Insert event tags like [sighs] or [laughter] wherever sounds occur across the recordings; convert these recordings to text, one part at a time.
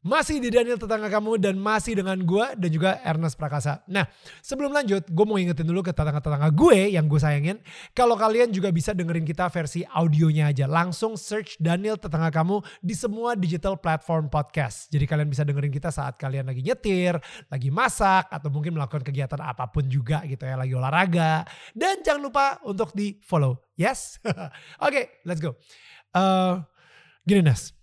Masih di Daniel tetangga kamu dan masih dengan gue dan juga Ernest Prakasa. Nah sebelum lanjut gue mau ingetin dulu ke tetangga-tetangga gue yang gue sayangin. Kalau kalian juga bisa dengerin kita versi audionya aja. Langsung search Daniel tetangga kamu di semua digital platform podcast. Jadi kalian bisa dengerin kita saat kalian lagi nyetir, lagi masak, atau mungkin melakukan kegiatan apa pun juga gitu ya. Lagi olahraga. Dan jangan lupa untuk di follow. Yes? [laughs] Oke okay, let's go. Uh, gini Nes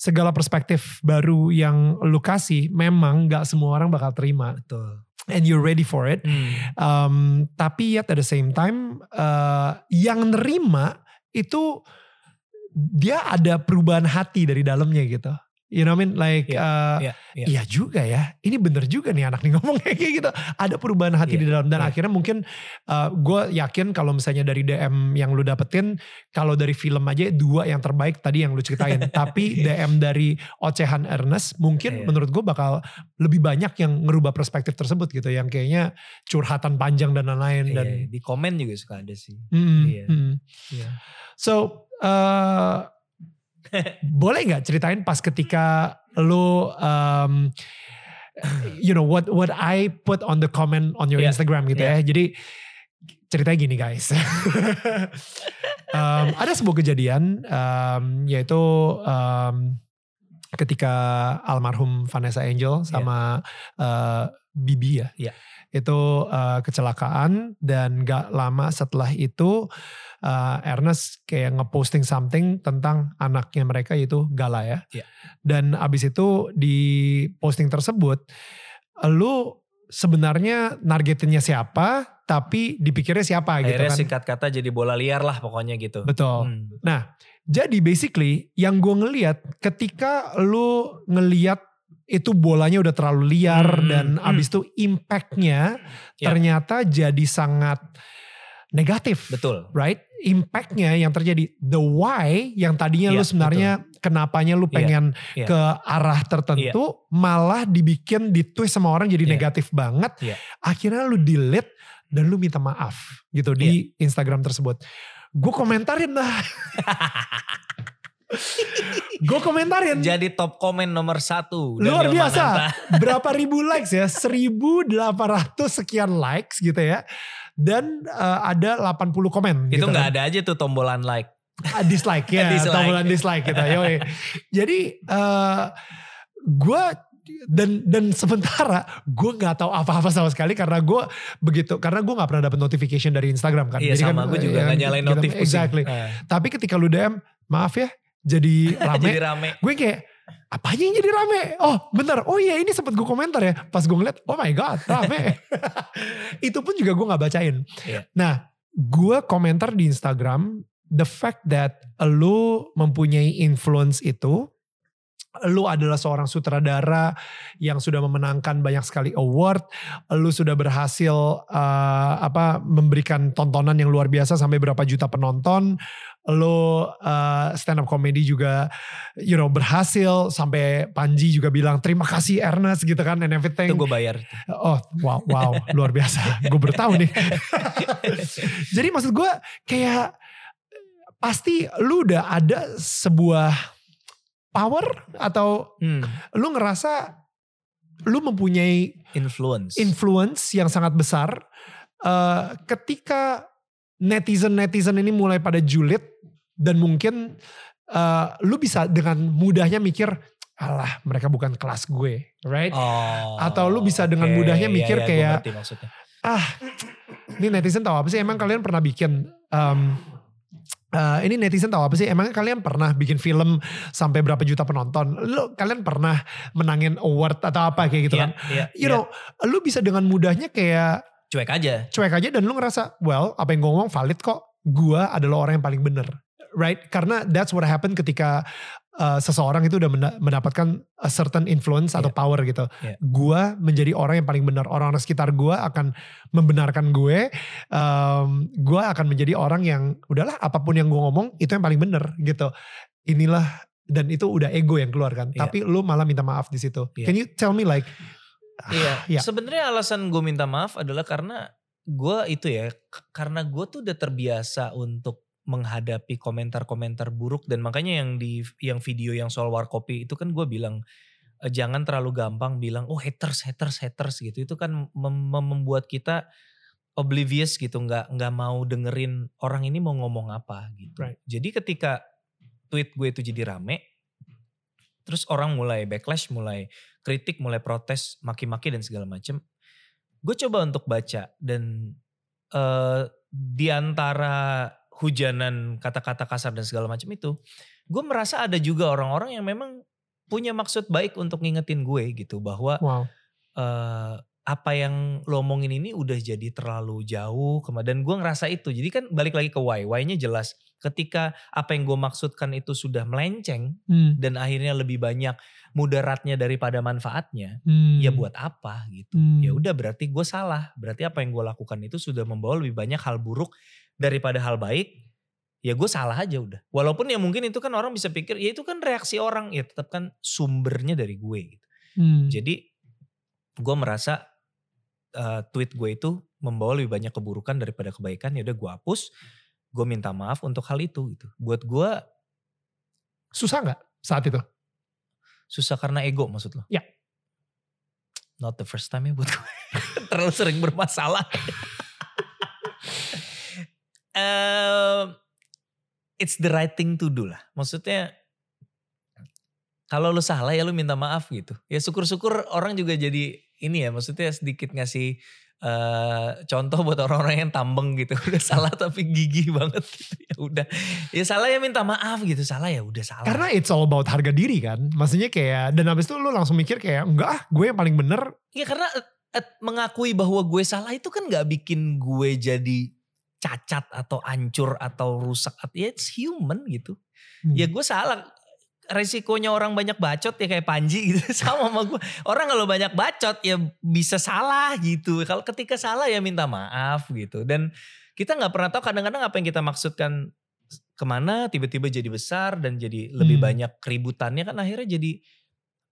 segala perspektif baru yang lu kasih memang gak semua orang bakal terima. Betul. And you're ready for it. Hmm. Um, tapi yet at the same time uh, yang nerima itu dia ada perubahan hati dari dalamnya gitu. You know what I mean? Like, Yeah, uh, yeah, yeah. iya juga ya. Ini bener juga nih anak nih [laughs] ngomong kayak gitu. Ada perubahan hati Yeah, di dalam. Dan yeah. akhirnya mungkin uh, gue yakin kalau misalnya dari DM yang lu dapetin, kalau dari film aja dua yang terbaik tadi yang lu ceritain. [laughs] Tapi DM dari ocehan Ernest mungkin Iya. menurut gue bakal lebih banyak yang ngerubah perspektif tersebut gitu. Yang kayaknya curhatan panjang dan lain-lain. Dan, Iya, di komen juga suka ada sih. Mm, Iya. mm. Iya. So, uh, boleh nggak ceritain pas ketika lo, um, you know what what I put on the comment on your Yeah, Instagram gitu ya. Jadi ceritanya gini guys. [laughs] Um, ada sebuah kejadian um, yaitu um, ketika almarhum Vanessa Angel sama uh, Bibi ya. Iya. Itu uh, kecelakaan dan gak lama setelah itu uh, Ernest kayak ngeposting something tentang anaknya mereka yaitu Gala ya. Iya. Dan abis itu di posting tersebut lu sebenarnya nargetinnya siapa tapi dipikirnya siapa gitu Akhirnya kan. singkat kata jadi bola liar lah pokoknya gitu. Betul. Hmm. Nah, jadi basically yang gue ngeliat ketika lu ngeliat itu bolanya udah terlalu liar Hmm, dan hmm. abis itu impactnya Ya. ternyata jadi sangat negatif. Betul. Right? Impactnya yang terjadi the why yang tadinya lu Iya, sebenarnya kenapanya lu Iya, pengen iya. ke arah tertentu malah dibikin ditwist sama orang jadi Iya. negatif banget. Iya. Akhirnya lu delete dan lu minta maaf gitu di Iya. Instagram tersebut. Gue komentarin lah. [laughs] Gue komentarin. Jadi top komen nomor satu. Luar biasa. Mananta. [laughs] Berapa ribu likes ya? 1800 sekian likes gitu ya. Dan eh, ada 80 komen. Itu gitu nggak kan. ada aja tuh tombolan like. Ah, dislike [laughs] ya. Dislike. Tombolan dislike gitu. Yoi. Jadi eh gue dan dan sementara gue nggak tahu apa-apa sama sekali karena gue begitu karena gue nggak pernah dapat notification dari Instagram kan. Iya sama kan, gue juga nggak nyalain kita- notif. Exactly. Eh, Tapi ketika lu DM, maaf ya, jadi [laughs] rame. jadi rame. gue kayak apanya yang jadi rame? Oh bentar, oh iya ini sempat gue komentar ya. Pas gue ngeliat, oh my god rame. [laughs] Itu pun juga gue gak bacain. Iya. Nah gue komentar di Instagram, the fact that lu mempunyai influence itu, lu adalah seorang sutradara yang sudah memenangkan banyak sekali award, lu sudah berhasil uh, apa memberikan tontonan yang luar biasa sampai berapa juta penonton, lu uh, stand up comedy juga you know berhasil sampai Panji juga bilang terima kasih Ernest gitu kan and everything. Itu gue bayar. Oh wow wow luar biasa, gue bertahu nih. [laughs] Jadi maksud gue kayak pasti lu udah ada sebuah power atau Hmm, lu ngerasa lu mempunyai influence. influence yang sangat besar eh, ketika netizen netizen ini mulai pada julid dan mungkin eh, lu bisa dengan mudahnya mikir alah mereka bukan kelas gue right oh, Atau lu bisa dengan oke. mudahnya Iya, mikir iya, gua kayak, ah ini netizen tahu apa sih emang kalian pernah bikin em, eh, ini netizen tahu apa sih? Emang kalian pernah bikin film sampai berapa juta penonton? Lu kalian pernah menangin award atau apa kayak gitu Iya, kan? iya, you iya. know lu bisa dengan mudahnya kayak cuek aja. cuek aja dan lu ngerasa well apa yang gue ngomong valid kok. Gua adalah orang yang paling bener. Right? Karena that's what happened ketika uh, seseorang itu udah menda- mendapatkan a certain influence atau Iya. power gitu. Iya. Gue menjadi orang yang paling benar. Orang-orang sekitar gue akan membenarkan gue. Um, gue akan menjadi orang yang udahlah apa pun yang gue ngomong itu yang paling benar gitu. Inilah dan itu udah ego yang keluar kan. Iya. Tapi lu malah minta maaf di situ. Iya. Can you tell me like Iya. Iya. Sebenarnya alasan gue minta maaf adalah karena gue itu ya, karena gue tuh udah terbiasa untuk menghadapi komentar-komentar buruk dan makanya yang di yang video yang soal warkopi itu kan gue bilang "Eh, jangan terlalu gampang bilang oh haters haters haters gitu itu kan mem- mem- membuat kita oblivious gitu nggak nggak mau dengerin orang ini mau ngomong apa gitu Right. jadi ketika tweet gue itu jadi rame terus orang mulai backlash mulai kritik mulai protes maki-maki dan segala macem gue coba untuk baca dan eh di antara hujanan kata-kata kasar dan segala macam itu gue merasa ada juga orang-orang yang memang punya maksud baik untuk ngingetin gue gitu bahwa wow. eh apa yang lo omongin ini udah jadi terlalu jauh kemudian gue ngerasa itu jadi kan balik lagi ke why why-nya jelas ketika apa yang gue maksudkan itu sudah melenceng Hmm. dan akhirnya lebih banyak mudaratnya daripada manfaatnya Hmm. ya buat apa gitu Hmm. ya udah berarti gue salah berarti apa yang gue lakukan itu sudah membawa lebih banyak hal buruk daripada hal baik ya gue salah aja udah walaupun ya mungkin itu kan orang bisa pikir ya itu kan reaksi orang ya tetap kan sumbernya dari gue gitu Hmm. jadi gue merasa uh, tweet gue itu membawa lebih banyak keburukan daripada kebaikan ya udah gue hapus gue minta maaf untuk hal itu gitu buat gue susah nggak saat itu? susah karena ego maksud lo Ya. not the first time ya buat gue [laughs] terlalu sering bermasalah Eh, it's the right thing to do lah. Maksudnya kalau lu salah ya lu minta maaf gitu. Ya syukur-syukur orang juga jadi ini ya maksudnya sedikit ngasih eh, contoh buat orang-orang yang tambeng gitu. [laughs] Udah salah tapi gigih banget gitu. Ya udah. Ya salah ya minta maaf gitu. Salah ya udah salah. Karena it's all about harga diri kan. Maksudnya kayak dan habis itu lu langsung mikir kayak enggak ah gue yang paling bener. Ya karena eh, mengakui bahwa gue salah itu kan gak bikin gue jadi cacat atau hancur atau rusak. Ya it's human gitu. Hmm. Ya gue salah. Resikonya orang banyak bacot ya kayak Panji gitu. [laughs] Sama sama gue. Orang kalau banyak bacot ya bisa salah gitu. Kalau ketika salah ya minta maaf gitu. Dan kita gak pernah tahu kadang-kadang apa yang kita maksudkan ke mana tiba-tiba jadi besar dan jadi lebih Hmm. banyak keributannya kan akhirnya jadi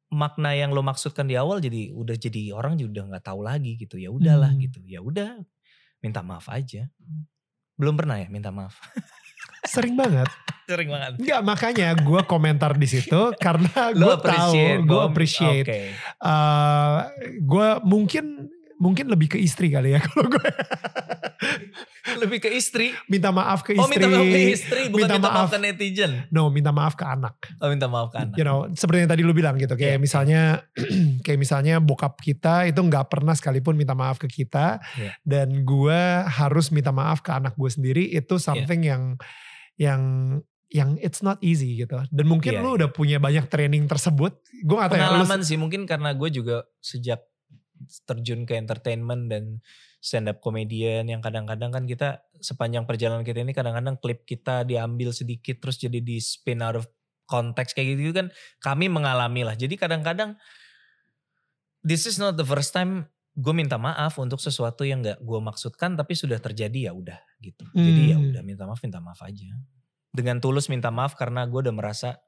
makna yang lo maksudkan di awal jadi udah jadi orang juga udah nggak tahu lagi gitu ya udahlah Hmm. gitu ya udah minta maaf aja belum pernah ya minta maaf [laughs] Sering banget. [laughs] sering banget Enggak makanya gue komentar di situ [laughs] karena gue tahu, appreciate gue appreciate. Oke. Eh, gue mungkin mungkin lebih ke istri kali ya [laughs] kalau gue lebih ke istri minta maaf ke istri. oh minta maaf ke istri bukan minta minta, maaf. maaf. ke netizen No, minta maaf ke anak. oh minta maaf ke anak You know, seperti yang tadi lu bilang gitu. Kayak Iya, misalnya, [clears throat] kayak misalnya bokap kita itu nggak pernah sekalipun minta maaf ke kita, Iya. dan gue harus minta maaf ke anak gue sendiri. Itu something yang yang yang it's not easy gitu. Dan mungkin Iya, lu udah punya banyak training tersebut. Gue gak tahu ya. lu- pengalaman sih mungkin karena gue juga sejak terjun ke entertainment dan stand up comedian yang kadang-kadang kan kita sepanjang perjalanan kita ini kadang-kadang klip kita diambil sedikit terus jadi di spin out of konteks kayak gitu kan kami mengalami lah jadi kadang-kadang this is not the first time gue minta maaf untuk sesuatu yang gak gue maksudkan tapi sudah terjadi ya udah gitu. Jadi ya Hmm. udah minta maaf minta maaf aja. Dengan tulus minta maaf karena gue udah merasa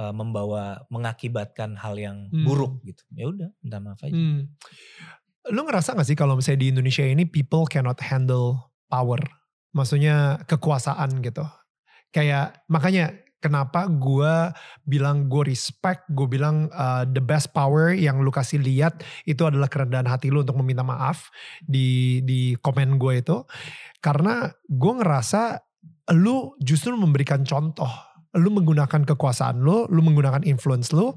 uh, membawa mengakibatkan hal yang Hmm. buruk gitu. Ya udah, minta maaf aja. Hmm. Lu ngerasa gak sih kalau misalnya di Indonesia ini people cannot handle power? Maksudnya kekuasaan gitu. Kayak makanya kenapa gue bilang gue respect, gue bilang uh, the best power yang lu kasih lihat itu adalah kerendahan hati lu untuk meminta maaf di di komen gue itu. Karena gue ngerasa lu justru memberikan contoh. Lu menggunakan kekuasaan lu, lu menggunakan influence lu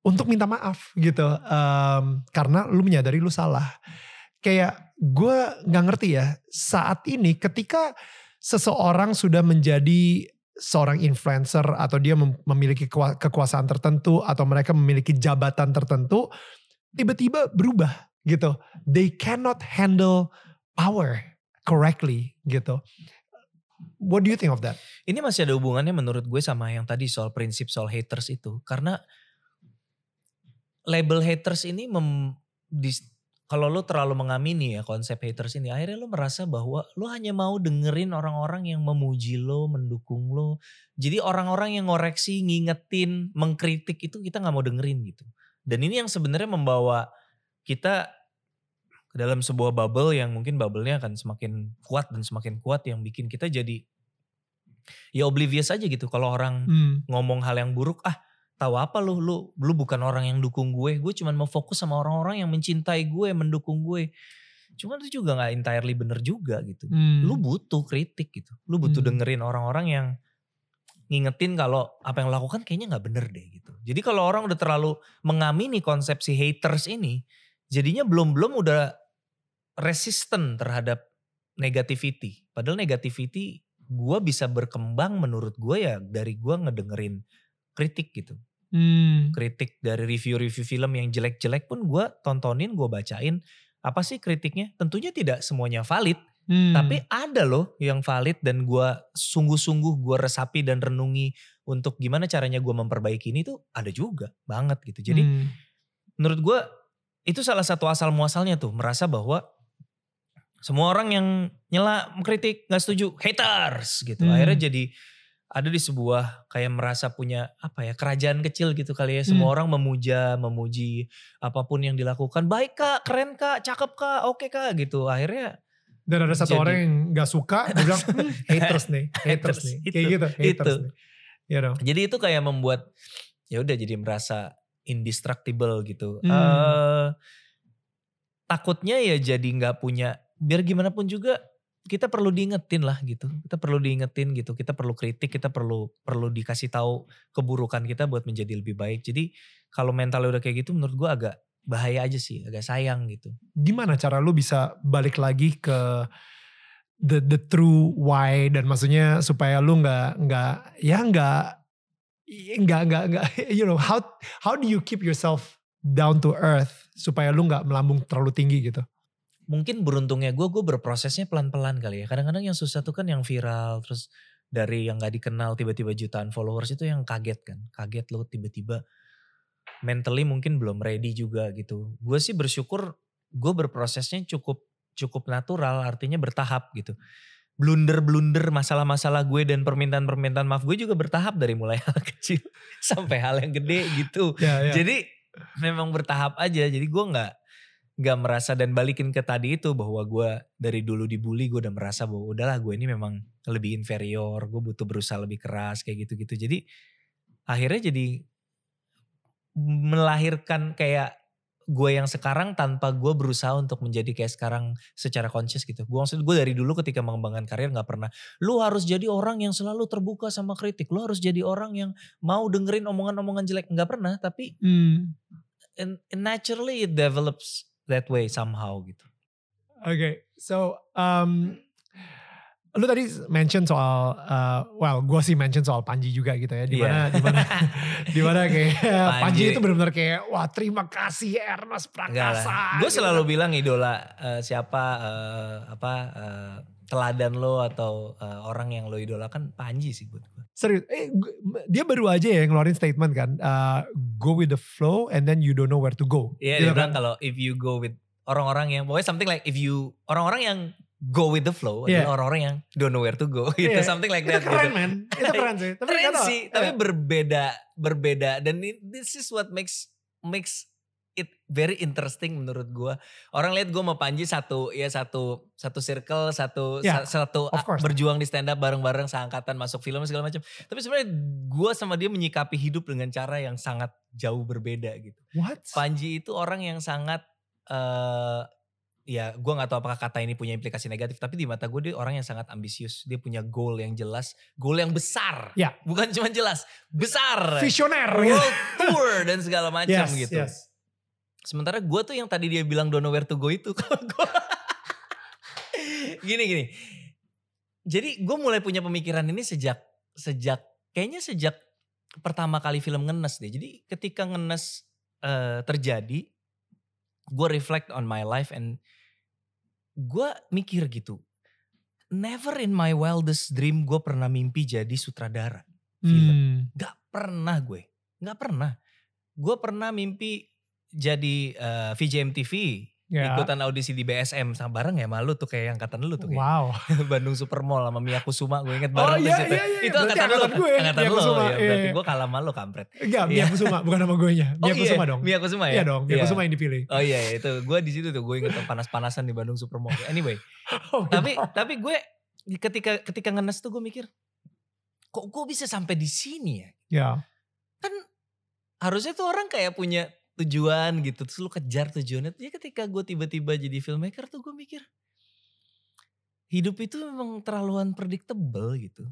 untuk minta maaf gitu Em, karena lu menyadari lu salah. Kayak gue nggak ngerti ya saat ini ketika seseorang sudah menjadi seorang influencer atau dia mem- memiliki kekua- kekuasaan tertentu atau mereka memiliki jabatan tertentu tiba-tiba berubah gitu. They cannot handle power correctly gitu what do you think of that Ini masih ada hubungannya menurut gue sama yang tadi soal prinsip soal haters itu. Karena label haters ini mem, dis, kalau lo terlalu mengamini ya konsep haters ini, akhirnya lo merasa bahwa lo hanya mau dengerin orang-orang yang memuji lo, mendukung lo. Jadi orang-orang yang ngoreksi, ngingetin, mengkritik itu kita nggak mau dengerin gitu. Dan ini yang sebenarnya membawa kita ke dalam sebuah bubble yang mungkin bubble-nya akan semakin kuat dan semakin kuat yang bikin kita jadi ya oblivious aja gitu. Kalau orang Hmm. ngomong hal yang buruk ah tahu apa lu? Lu lu bukan orang yang dukung gue. Gue cuman mau fokus sama orang-orang yang mencintai gue mendukung gue. Cuman itu juga nggak entirely bener juga gitu. Hmm. lu butuh kritik gitu. Lu butuh Hmm. dengerin orang-orang yang ngingetin kalau apa yang lakukan kayaknya nggak bener deh gitu. Jadi kalau orang udah terlalu mengamini konsepsi haters ini jadinya belum belum udah resisten terhadap negativity padahal negativity gue bisa berkembang menurut gue ya dari gue ngedengerin kritik gitu Hmm. kritik dari review-review film yang jelek-jelek pun gue tontonin, gue bacain. Apa sih kritiknya? Tentunya tidak semuanya valid, Hmm. tapi ada loh yang valid dan gue sungguh-sungguh gue resapi dan renungi untuk gimana caranya gue memperbaiki ini tuh ada juga banget gitu. Jadi Hmm. menurut gue itu salah satu asal muasalnya tuh merasa bahwa semua orang yang nyela, mengkritik, nggak setuju, haters gitu. Hmm. Akhirnya jadi ada di sebuah kayak merasa punya apa ya kerajaan kecil gitu kali ya. Semua Hmm. orang memuja, memuji apa pun yang dilakukan. Baik kak, keren kak, cakep kak, oke kak gitu. Akhirnya Dan ada satu Jadi- orang yang gak suka, dia bilang "Hmm, [laughs] haters nih, [laughs] haters Haters, nih, itu, kayak gitu, haters itu. nih. You know. jadi itu kayak membuat ya udah jadi merasa indestructible gitu. Hmm. Eh, takutnya ya jadi nggak punya biar gimana pun juga kita perlu diingetin lah gitu. Kita perlu diingetin gitu. Kita perlu kritik, kita perlu perlu dikasih tahu keburukan kita buat menjadi lebih baik. Jadi kalau mentalnya udah kayak gitu menurut gua agak bahaya aja sih, agak sayang gitu. Gimana cara lu bisa balik lagi ke the the true why dan maksudnya supaya lu nggak nggak ya nggak nggak nggak nggak. [laughs] You know how how do you keep yourself down to earth supaya lu nggak melambung terlalu tinggi gitu. mungkin beruntungnya gue gue berprosesnya pelan-pelan kali ya. Kadang-kadang yang susah tuh kan yang viral terus dari yang nggak dikenal tiba-tiba jutaan followers itu yang kaget kan. Kaget lo tiba-tiba mentally mungkin belum ready juga gitu. Gue sih bersyukur gue berprosesnya cukup cukup natural artinya bertahap gitu blunder-blunder masalah-masalah gue dan permintaan-permintaan maaf gue juga bertahap dari mulai [laughs] hal kecil sampai hal yang gede gitu Ya, ya. jadi memang bertahap aja. Jadi gue nggak nggak merasa dan balikin ke tadi itu bahwa gue dari dulu dibully gue udah merasa bahwa udahlah gue ini memang lebih inferior. Gue butuh berusaha lebih keras kayak gitu-gitu. Jadi akhirnya jadi melahirkan kayak gue yang sekarang tanpa gue berusaha untuk menjadi kayak sekarang secara conscious gitu. Gue maksud gue dari dulu ketika mengembangkan karir nggak pernah. Lu harus jadi orang yang selalu terbuka sama kritik. Lu harus jadi orang yang mau dengerin omongan-omongan jelek. Nggak pernah. Tapi Hmm. and, and naturally it develops that way somehow gitu. Oke, so um, lu tadi mention soal, uh, well, gue sih mention soal Panji juga gitu ya, di mana Iya. di mana di mana [laughs] kayak [laughs] Panji, Panji. itu benar-benar kayak wah terima kasih Ernest Prakasa. Gue gitu selalu kan. bilang idola eh, siapa eh, apa eh, teladan lo atau eh, orang yang lo idolakan Panji sih buat gue. serius, eh, dia baru aja ya ngeluarin statement kan, uh, go with the flow and then you don't know where to go. Iya Gitu dia bilang kan? kalau if you go with orang-orang yang pokoknya something like if you orang-orang yang go with the flow Iya. adalah orang-orang yang don't know where to go [laughs] gitu Iya. something like Itu that keren gitu. man, itu keren sih. Tapi Keren sih, tapi berbeda berbeda dan ini- this is what makes makes it very interesting menurut gua. Orang lihat gua sama Panji satu ya satu satu circle, satu Ya, sa- satu berjuang di stand up bareng-bareng seangkatan masuk film segala macam. Tapi sebenarnya gua sama dia menyikapi hidup dengan cara yang sangat jauh berbeda gitu. what? Panji itu orang yang sangat eh ya gue nggak tahu apakah kata ini punya implikasi negatif tapi di mata gue dia orang yang sangat ambisius dia punya goal yang jelas goal yang besar Ya. bukan cuma jelas besar Visioner. world [laughs] tour dan segala macam Yes, gitu yes. sementara gue tuh yang tadi dia bilang don't know where to go itu [laughs] kalau gue gini gini jadi gue mulai punya pemikiran ini sejak sejak kayaknya sejak pertama kali film ngenes deh jadi ketika ngenes eh, terjadi gue reflect on my life and gue mikir gitu never in my wildest dream gue pernah mimpi jadi sutradara film. Hmm. Gak pernah gue, gak pernah. Gue pernah mimpi jadi uh, VJ MTV, Ya. ikutan audisi di BSM sama bareng ya malu tuh kayak angkatan lu tuh kayak. Wow. [laughs] Bandung Supermall sama Mia Kusuma gue inget Oh bareng iya, di situ. iya, iya. Itu Berarti angkatan lu, angkatan gue, angkatan Mia lu Kusuma, ya. iya, Berarti iya. gue kalah sama lu kampret. Enggak, Mia Iya. Kusuma bukan nama gue nya. Mia oh Kusuma iya, dong. Mia Kusuma ya? Iya dong, Mia Iya. Kusuma yang dipilih. Oh iya, iya, itu gue di situ tuh gue inget panas-panasan di Bandung Supermall. Anyway, [laughs] Oh, tapi tapi gue ketika ketika ngenes tuh gue mikir, kok gue bisa sampai di sini ya? Ya. Kan harusnya tuh orang kayak punya tujuan gitu, terus lu kejar tujuannya. Ya ketika gue tiba-tiba jadi filmmaker tuh gue mikir, hidup itu memang terlalu unpredictable gitu.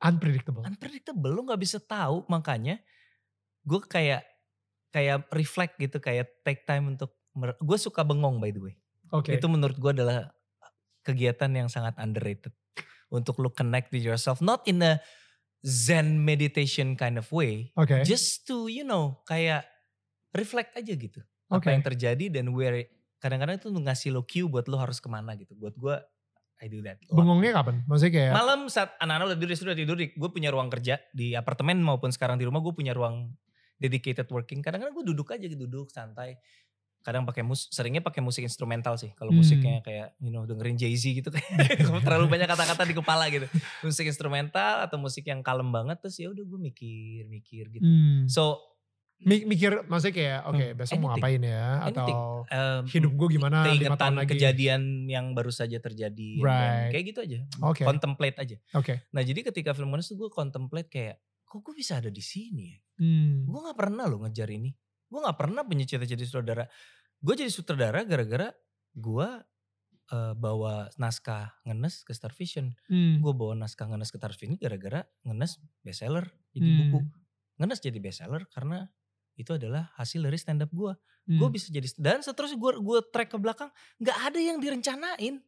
Unpredictable. Unpredictable, lu gak bisa tahu makanya gue kayak kayak reflect gitu, kayak take time untuk, gue suka bengong by the way. Oke. Itu menurut gue adalah kegiatan yang sangat underrated. Untuk lu connect with yourself. Not in a zen meditation kind of way. Oke. Just to you know kayak reflect aja gitu. Apa Oke. yang terjadi dan where kadang-kadang itu ngasih lo cue buat lo harus ke mana gitu. Buat gue I do that. a lot. Bengongnya kapan? Maksudnya kayak Malam saat anak-anak udah tidur, sudah tidur, gue punya ruang kerja di apartemen maupun sekarang di rumah gue punya ruang dedicated working. Kadang-kadang gue duduk aja gitu, duduk santai. Kadang pakai mus, seringnya pakai musik instrumental sih. Kalau Hmm. musiknya kayak, you know, dengerin Jay Z gitu [laughs] kayak terlalu banyak kata-kata di kepala gitu. Musik instrumental atau musik yang kalem banget terus ya udah gue mikir, mikir gitu. Hmm. So, mikir maksudnya kayak oke Hmm, besok mau anything. ngapain ya Anything. atau um, hidup gue gimana lima tahun lagi. kejadian yang baru saja terjadi. Right. Kayak gitu aja. Oke. Contemplate aja. Oke. Nah jadi ketika film Monas tuh gue contemplate kayak, kok gue bisa ada di sini ya? Hmm. Gue gak pernah loh ngejar ini. Gue gak pernah punya cita-cita jadi sutradara. Gue jadi sutradara gara-gara gue eh, bawa naskah ngenes ke Star Vision. Hmm. Gue bawa naskah ngenes ke Star Vision gara-gara ngenes bestseller jadi Hmm. buku. Ngenes jadi bestseller karena itu adalah hasil dari stand up gue. Hmm. Gue bisa jadi dan seterusnya gue gue track ke belakang nggak ada yang direncanain.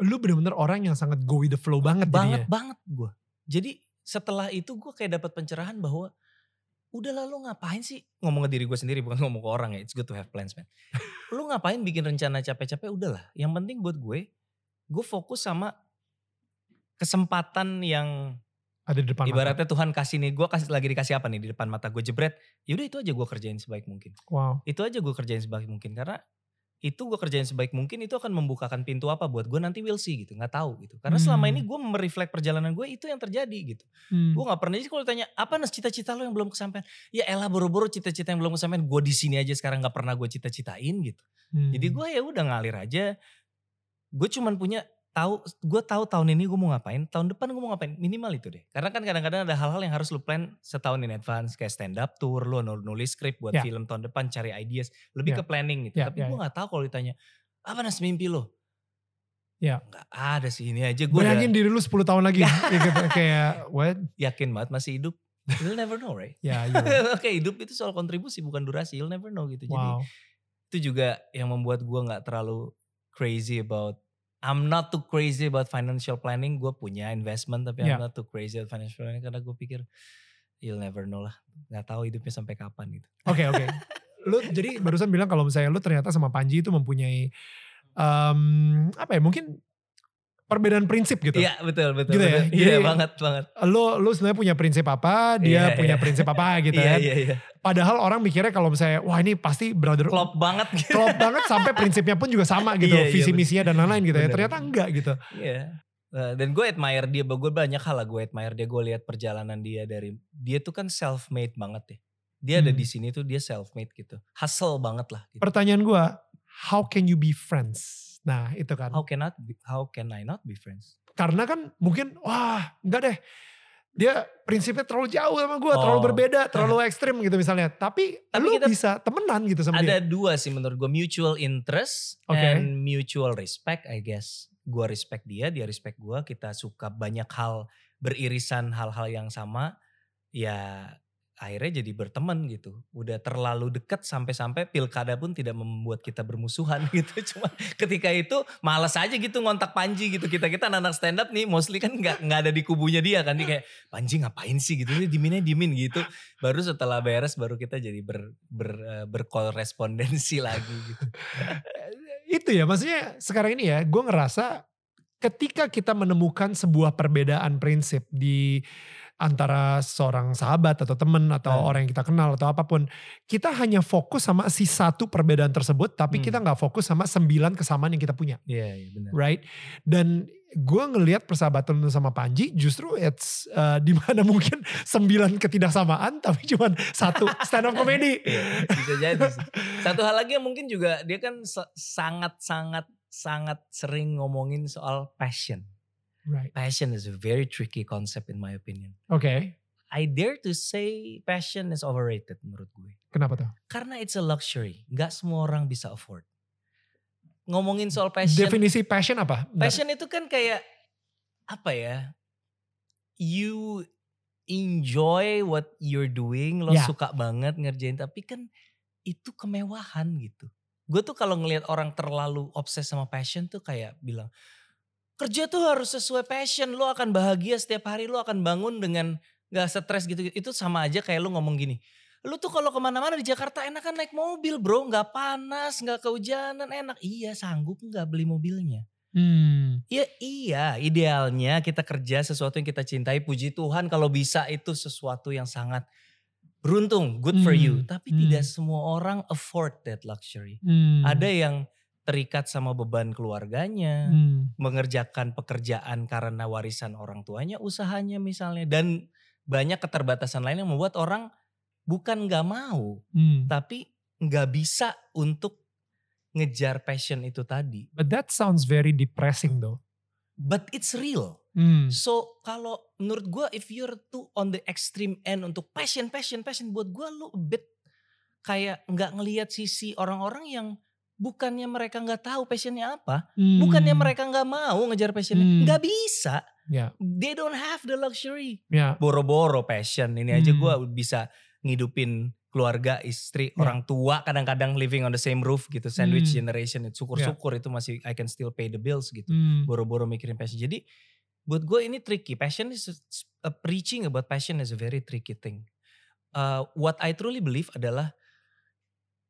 Lu bener-bener orang yang sangat go with the flow banget, banget jadinya. banget gue. Jadi setelah itu gue kayak dapat pencerahan bahwa udah lalu ngapain sih ngomong ke diri gue sendiri bukan ngomong ke orang ya. It's good to have plans man. [laughs] lu ngapain bikin rencana capek-capek udahlah. Yang penting buat gue, gue fokus sama kesempatan yang Ada di depan mata. ibaratnya Tuhan kasih nih gue kasih lagi dikasih apa nih di depan mata gue jebret. Yaudah itu aja gue kerjain sebaik mungkin. Wow. Itu aja gue kerjain sebaik mungkin karena itu gue kerjain sebaik mungkin itu akan membukakan pintu apa buat gue nanti will see gitu nggak tahu gitu karena selama Hmm. ini gue mereflek perjalanan gue itu yang terjadi gitu Hmm. gue nggak pernah jadi kalau ditanya apa nas cita-cita lo yang belum kesampaian ya elah boro-boro cita-cita yang belum kesampaian gue di sini aja sekarang nggak pernah gue cita-citain gitu Hmm. jadi gue ya udah ngalir aja gue cuman punya tahu gue tahu tahun ini gue mau ngapain tahun depan gue mau ngapain minimal itu deh karena kan kadang-kadang ada hal-hal yang harus lu plan setahun in advance kayak stand up tour lu nul- nulis skrip buat Ya. film tahun depan cari ideas lebih Ya. ke planning gitu Ya, tapi ya, gue nggak tahu kalau ditanya apa nas mimpi lo Ya. nggak ada sih ini aja gue Bayangin diri lu 10 tahun lagi. [laughs] ya gitu, kayak what? yakin banget masih hidup you'll never know right Ya, iya. [laughs] Oke hidup itu soal kontribusi bukan durasi you'll never know gitu jadi Wow. itu juga yang membuat gue nggak terlalu crazy about I'm not too crazy about financial planning gue punya investment tapi Yeah. I'm not too crazy about financial planning karena gue pikir you'll never know lah nggak tahu hidupnya sampai kapan gitu Oke oke. [laughs] Lu jadi barusan bilang kalau misalnya lu ternyata sama Panji itu mempunyai em, apa ya mungkin perbedaan prinsip gitu. iya betul betul Gitu ya? betul. iya Jadi- banget banget Lu lu sebenarnya punya prinsip apa, dia Iya, punya iya. prinsip apa [laughs] gitu iya kan. iya iya Padahal orang mikirnya kalau misalnya wah ini pasti brother klop banget gitu klop banget sampai prinsipnya pun juga sama gitu, Iya, iya, visi misinya dan lain-lain gitu ya. Bener. Ternyata enggak gitu. Iya. Nah, dan gue admire dia, gue banyak hal lah gue admire dia. Gue lihat perjalanan dia dari dia tuh kan self made banget ya. Dia ada Hmm. di sini tuh dia self made gitu, hustle banget lah. Gitu. Pertanyaan gua, how can you be friends? Nah itu kan. How can be, how can I not be friends? Karena kan mungkin wah enggak deh. Dia prinsipnya terlalu jauh sama gue, terlalu Oh. berbeda, terlalu [laughs] ekstrim gitu misalnya. Tapi, Tapi lu kita- bisa temenan gitu sama Ada dia. dua sih menurut gue mutual interest Oke. and mutual respect, I guess. Gue respect dia, dia respect gue. Kita suka banyak hal beririsan hal-hal yang sama. Ya akhirnya jadi berteman gitu. Udah terlalu dekat sampai-sampai pilkada pun tidak membuat kita bermusuhan [laughs] gitu. Cuma ketika itu males aja gitu ngontak Panji gitu. Kita kita anak stand up nih mostly kan nggak nggak ada di kubunya dia kan. Dia kayak Panji ngapain sih gitu. Dia diminnya dimin gitu. Baru setelah beres baru kita jadi ber, ber, eh, berkorespondensi [laughs] lagi gitu. Itu ya maksudnya sekarang ini ya gue ngerasa ketika kita menemukan sebuah perbedaan prinsip di antara seorang sahabat atau teman atau Hmm. orang yang kita kenal atau apa pun, kita hanya fokus sama si satu perbedaan tersebut, tapi Hmm. kita nggak fokus sama sembilan kesamaan yang kita punya, Iya, iya benar. right? Dan gue ngelihat persahabatan lu sama Panji justru it's uh, di mana mungkin sembilan ketidaksamaan tapi cuma satu stand up comedy. [laughs] Iya, bisa jadi sih. Satu hal lagi yang mungkin juga dia kan sa- sangat sangat sangat sering ngomongin soal passion. Right. Passion is a very tricky concept in my opinion. Oke. I dare to say passion is overrated menurut gue. Kenapa tuh? Karena it's a luxury. Nggak semua orang bisa afford. Ngomongin soal passion. Definisi passion apa? Bentar. Passion itu kan kayak apa ya? You enjoy what you're doing, lo Ya. suka banget ngerjain tapi kan itu kemewahan gitu. Gue tuh kalau ngelihat orang terlalu obses sama passion tuh kayak bilang kerja tuh harus sesuai passion, lo akan bahagia setiap hari, lo akan bangun dengan gak stres gitu. Itu sama aja kayak lo ngomong gini, lu tuh kalau ke mana-mana di Jakarta enak kan naik mobil bro, nggak panas, nggak kehujanan, enak. Iya sanggup nggak beli mobilnya. Hmm. Ya iya, idealnya kita kerja sesuatu yang kita cintai. Puji Tuhan kalau bisa itu sesuatu yang sangat beruntung, good for you. Hmm, Tapi hmm. tidak semua orang afford that luxury. Hmm. Ada yang terikat sama beban keluarganya, Hmm. mengerjakan pekerjaan karena warisan orang tuanya, usahanya misalnya. Dan banyak keterbatasan lain yang membuat orang bukan nggak mau, Hmm. tapi nggak bisa untuk ngejar passion itu tadi. But that sounds very depressing though. But it's real. Hmm. So kalau menurut gue if you're too on the extreme end untuk passion, passion, passion buat gue lu a bit kayak nggak ngelihat sisi orang-orang yang bukannya mereka nggak tahu passionnya apa, Hmm. bukannya mereka nggak mau ngejar passionnya, Hmm. nggak bisa. Ya, They don't have the luxury. ya. Boro-boro passion ini aja Hmm. gue bisa ngidupin keluarga, istri, Ya. orang tua kadang-kadang living on the same roof gitu, sandwich Hmm. generation. itu Syukur-syukur itu masih I can still pay the bills gitu Hmm. boro-boro mikirin passion. Jadi buat gue ini tricky. Passion is a, preaching about passion is a very tricky thing. Uh, what I truly believe adalah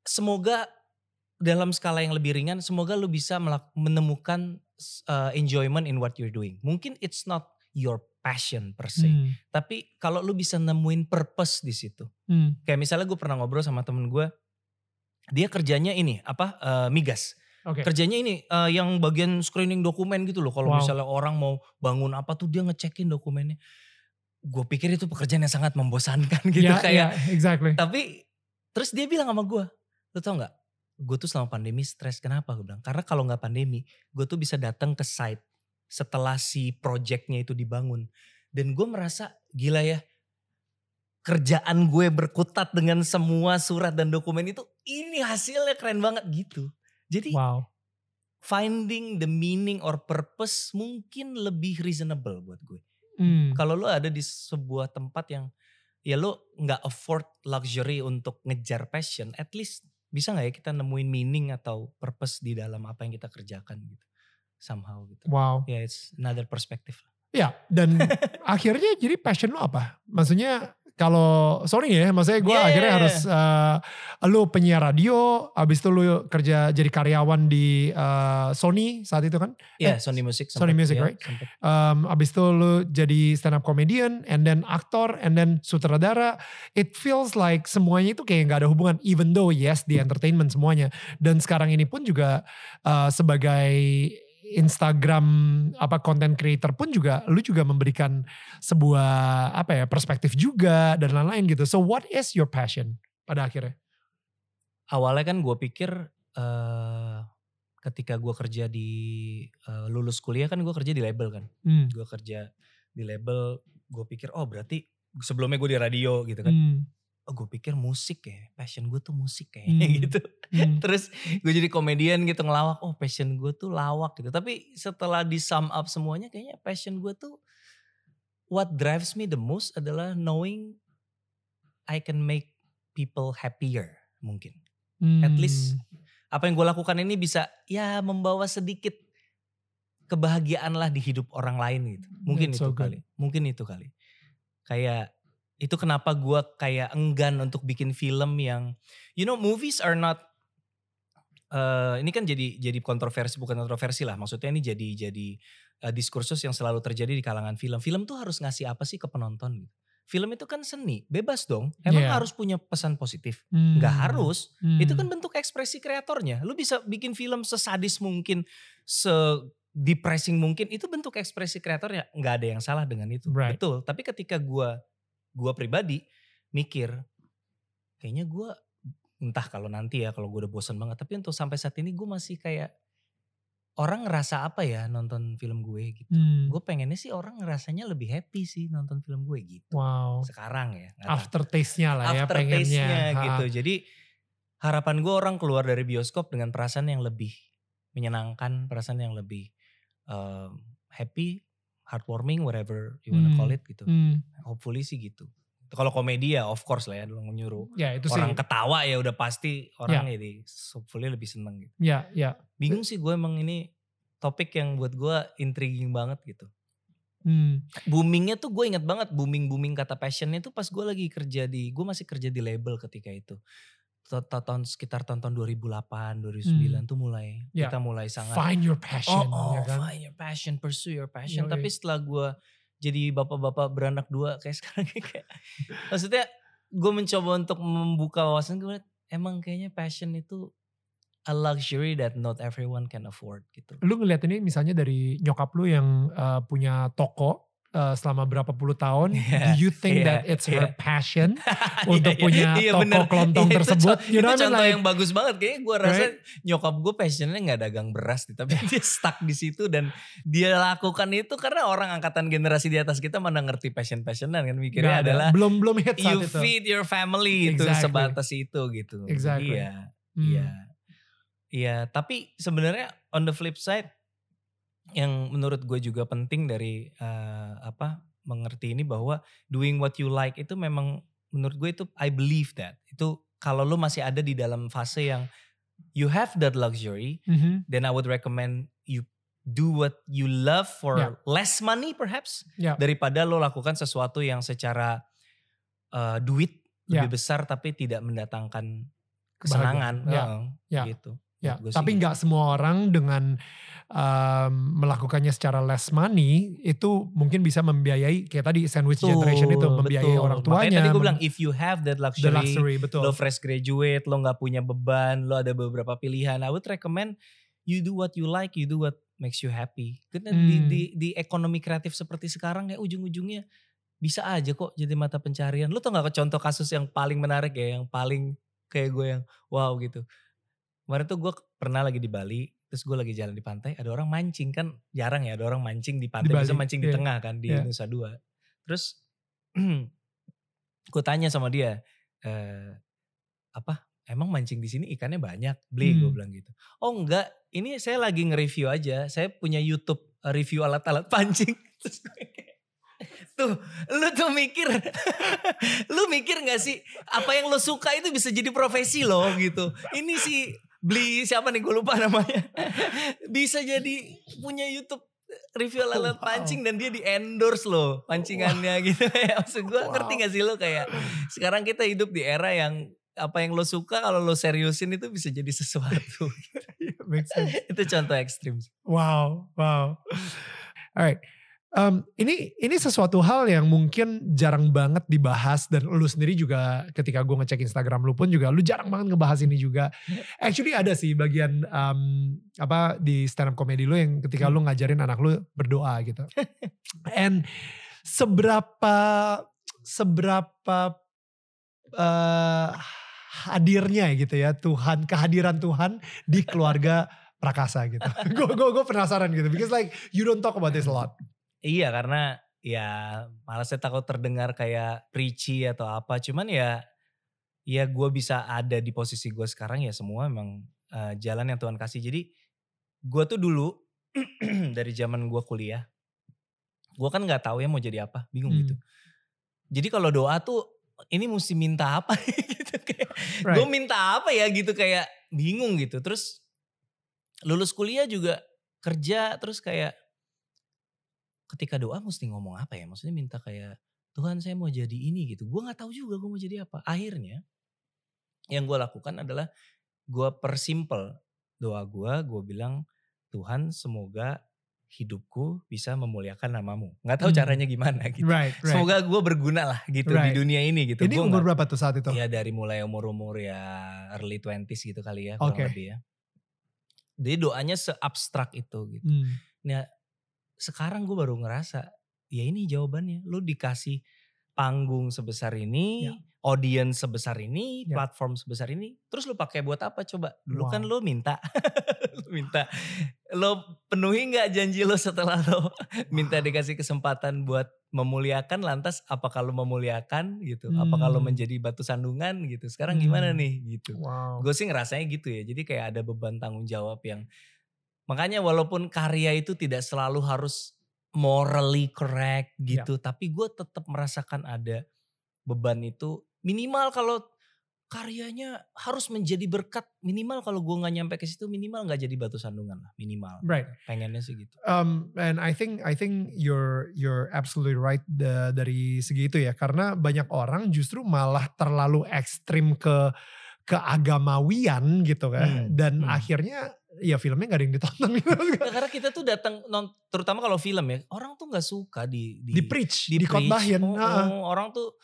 semoga dalam skala yang lebih ringan, semoga lu bisa menemukan uh, enjoyment in what you're doing. Mungkin it's not your passion per se, Hmm. tapi kalau lu bisa nemuin purpose di situ. Hmm. Kayak misalnya gue pernah ngobrol sama temen gue, dia kerjanya ini apa uh, migas Oke. kerjanya ini eh, yang bagian screening dokumen gitu loh. Kalau Wow. misalnya orang mau bangun apa tuh dia ngecekin dokumennya. Gue pikir itu pekerjaan yang sangat membosankan [laughs] gitu Ya, kayak. ya, exactly. Tapi terus dia bilang sama gue, lo tau nggak? Gue tuh selama pandemi stres. Kenapa? Gue bilang karena kalau nggak pandemi, gue tuh bisa datang ke site setelah si projectnya itu dibangun. Dan gue merasa gila ya. Kerjaan gue berkutat dengan semua surat dan dokumen itu, ini hasilnya keren banget gitu. Jadi Wow. finding the meaning or purpose mungkin lebih reasonable buat gue. Hmm. Kalau lo ada di sebuah tempat yang ya lo nggak afford luxury untuk ngejar passion, at least bisa nggak ya kita nemuin meaning atau purpose di dalam apa yang kita kerjakan gitu, somehow gitu. Wow. Ya it's another perspective. Ya, dan [laughs] akhirnya jadi passion lo apa? Maksudnya kalau sorry ya, maksudnya gue Yeah, akhirnya yeah, harus eh, lu penyiar radio, abis itu lu kerja jadi karyawan di eh, Sony saat itu kan, Ya Eh, Sony Music. Sony sempet, Music, ya, right? sempet. um, abis itu lu jadi stand up comedian, and then aktor, and then sutradara. It feels like semuanya itu kayak nggak ada hubungan, even though yes di entertainment semuanya. Dan sekarang ini pun juga uh, sebagai Instagram apa content creator pun juga lu juga memberikan sebuah apa ya perspektif juga dan lain-lain gitu. So what is your passion pada akhirnya? Awalnya kan gue pikir eh ketika gue kerja di eh, lulus kuliah kan gue kerja di label kan. Hmm. gue kerja di label gue pikir oh berarti sebelumnya gue di radio gitu kan Hmm. oh gue pikir musik ya passion gue tuh musik kayaknya Hmm. [laughs] gitu Hmm. terus gue jadi komedian gitu ngelawak oh passion gue tuh lawak gitu tapi setelah di sum up semuanya kayaknya passion gue tuh what drives me the most adalah knowing I can make people happier mungkin at least Hmm. apa yang gue lakukan ini bisa ya membawa sedikit kebahagiaan lah di hidup orang lain gitu. Mungkin That's itu so good. kali. Mungkin itu kali. Kayak itu kenapa gue kayak enggan untuk bikin film yang you know movies are not eh ini kan jadi jadi kontroversi bukan kontroversi lah maksudnya ini jadi jadi uh, diskursus yang selalu terjadi di kalangan film. Film tuh harus ngasih apa sih ke penonton gitu. Film itu kan seni, bebas dong. Emang Yeah. harus punya pesan positif? Hmm. Nggak harus. Hmm. Itu kan bentuk ekspresi kreatornya. Lu bisa bikin film sesadis mungkin, se depressing mungkin, itu bentuk ekspresi kreatornya. Nggak ada yang salah dengan itu. Right. Betul. Tapi ketika gua gua pribadi mikir, kayaknya gua entah kalau nanti ya kalau gue udah bosan banget. Tapi untuk sampai saat ini gue masih kayak orang ngerasa apa ya nonton film gue gitu. Hmm. Gue pengennya sih orang ngerasanya lebih happy sih nonton film gue gitu. Wow. Sekarang ya. nggak tahu Aftertaste-nya lah ya pengennya. aftertaste-nya Ha. gitu. Jadi harapan gue orang keluar dari bioskop dengan perasaan yang lebih menyenangkan, perasaan yang lebih um, happy, heartwarming, whatever you wanna Hmm. call it gitu. Hmm. Hopefully sih gitu. Kalau komedi ya of course lah ya dulu nyuruh Ya itu orang sih. ketawa ya udah pasti orang jadi hopefully lebih seneng gitu. Ya, ya. Bingung sih gue emang ini topik yang buat gue intriguing banget gitu. Hmm. Boomingnya tuh gue inget banget booming booming kata passionnya tuh pas gue lagi kerja di gue masih kerja di label ketika itu Ta- ta- tahun sekitar tahun tahun 2008 2009 tuh mulai Hmm. Ya. kita mulai sangat Find your passion. oh, oh ya kan? find your passion pursue your passion Yoi. tapi setelah gue jadi bapak-bapak beranak dua kayak [laughs] sekarang kayak. Maksudnya gue mencoba untuk membuka wawasan gue emang kayaknya passion itu a luxury that not everyone can afford gitu. Lu ngeliat ini misalnya dari nyokap lu yang uh, punya toko uh, selama berapa puluh tahun. Iya, Do you think iya, that it's her iya. passion [laughs] untuk Iya, punya iya, toko bener. kelontong Iya, itu tersebut? You know itu mean? contoh Like, yang bagus banget kayaknya gue rasa Right? nyokap gue passionnya nggak dagang beras nih tapi [laughs] dia stuck di situ dan dia lakukan itu karena orang angkatan generasi di atas kita mana ngerti passion passionan kan mikirnya adalah belum belum hit saat you itu. feed your family itu Exactly. sebatas itu gitu Exactly. Ya Hmm. Iya. Iya, tapi sebenarnya on the flip side yang menurut gue juga penting dari eh, apa mengerti ini bahwa doing what you like itu memang menurut gue itu I believe that. Itu kalau lu masih ada di dalam fase yang you have that luxury, Mhm. then I would recommend you do what you love for Yeah. less money perhaps Yeah. daripada lo lakukan sesuatu yang secara eh, duit Yeah. lebih besar tapi tidak mendatangkan kesenangan Heeh, ya, gitu. Ya, sih tapi gitu. nggak semua orang dengan um, melakukannya secara less money itu mungkin bisa membiayai kayak tadi sandwich generation itu Betul, membiayai betul. orang Makanya tuanya. tadi gue bilang if you have that the luxury, luxury betul. lo fresh graduate, lo nggak punya beban, lo ada beberapa pilihan, I would recommend you do what you like, you do what makes you happy. Karena di, Hmm. di di ekonomi kreatif seperti sekarang ya ujung-ujungnya bisa aja kok jadi mata pencarian. Lo tau gak contoh kasus yang paling menarik ya, yang paling kayak gue yang wow gitu. Kemarin tuh gue pernah lagi di Bali, terus gue lagi jalan di pantai, ada orang mancing kan jarang ya ada orang mancing di pantai, Di Bali, mancing di iya. tengah kan di Iya. Nusa Dua. Terus [clears throat] gue tanya sama dia, eh apa emang mancing di sini ikannya banyak beli gue Hmm. bilang gitu oh enggak ini saya lagi nge-review aja saya punya YouTube eh, review alat-alat [laughs] pancing Terus gue tuh lu tuh mikir [laughs] lu mikir gak sih apa yang lo suka itu bisa jadi profesi lo gitu ini sih beli siapa nih gue lupa namanya bisa jadi punya YouTube review alat Wow. pancing dan dia di endorse loh pancingannya gitu [laughs] ya maksud gue Wow. ngerti gak sih lo kayak sekarang kita hidup di era yang apa yang lo suka kalau lo seriusin itu bisa jadi sesuatu [laughs] sense. itu contoh ekstrim Wow, wow. Alright. Um, ini ini sesuatu hal yang mungkin jarang banget dibahas dan lu sendiri juga ketika gue ngecek Instagram lu pun juga lu jarang banget ngebahas ini juga. Actually ada sih bagian um, apa di stand up comedy lu yang ketika lu ngajarin anak lu berdoa gitu. [laughs] And seberapa seberapa eh, hadirnya gitu ya Tuhan kehadiran Tuhan di keluarga [laughs] Prakasa gitu. Gue gue penasaran gitu because like you don't talk about this a lot. Iya karena ya malah saya takut terdengar kayak preachy atau apa. Cuman ya ya gue bisa ada di posisi gue sekarang ya semua emang eh, jalan yang Tuhan kasih. Jadi gue tuh dulu [clears throat] dari zaman gue kuliah gue kan nggak tahu ya mau jadi apa bingung Hmm. gitu jadi kalau doa tuh ini mesti minta apa [laughs] gitu kayak Right. gue minta apa ya? gitu kayak bingung gitu. Terus lulus kuliah juga kerja terus kayak ketika doa mesti ngomong apa ya maksudnya minta kayak Tuhan saya mau jadi ini gitu gue nggak tahu juga gue mau jadi apa akhirnya yang gue lakukan adalah gue persimpel doa gue gue bilang Tuhan semoga hidupku bisa memuliakan namamu. Nggak tahu Hmm. caranya gimana [laughs] gitu. Right, right. Semoga gue berguna lah gitu Right. di dunia ini gitu. Ini Gua umur nggak- berapa tuh saat itu? Ya dari mulai umur-umur ya early 20s gitu kali ya kurang Oke. lebih ya. Jadi doanya seabstrak itu gitu. Hmm. Nah sekarang gue baru ngerasa ya ini jawabannya. Lu dikasih panggung sebesar ini, Ya. audience sebesar ini, Ya. platform sebesar ini. Terus lu pakai buat apa coba? Dulu kan Wow. lu minta. [laughs] lu minta. Lo penuhi nggak janji lo setelah lo [laughs] minta dikasih kesempatan buat memuliakan lantas apa kalau memuliakan gitu apa kalau Hmm. menjadi batu sandungan gitu sekarang gimana Hmm. nih gitu Wow. gue sih ngerasanya gitu ya jadi kayak ada beban tanggung jawab yang makanya walaupun karya itu tidak selalu harus morally correct Ya. gitu tapi gue tetap merasakan ada beban itu minimal kalau karyanya harus menjadi berkat minimal kalau gue nggak nyampe ke situ minimal nggak jadi batu sandungan lah minimal Right. pengennya sih gitu Um, and I think I think you're you're absolutely right da- dari segi itu ya karena banyak orang justru malah terlalu ekstrim ke keagamawian gitu kan Hmm, dan hmm. akhirnya ya filmnya gak ada yang ditonton gitu [laughs] Ya, karena kita tuh datang non terutama kalau film ya orang tuh nggak suka di di, di preach di di khotbahin. Oh, oh, orang tuh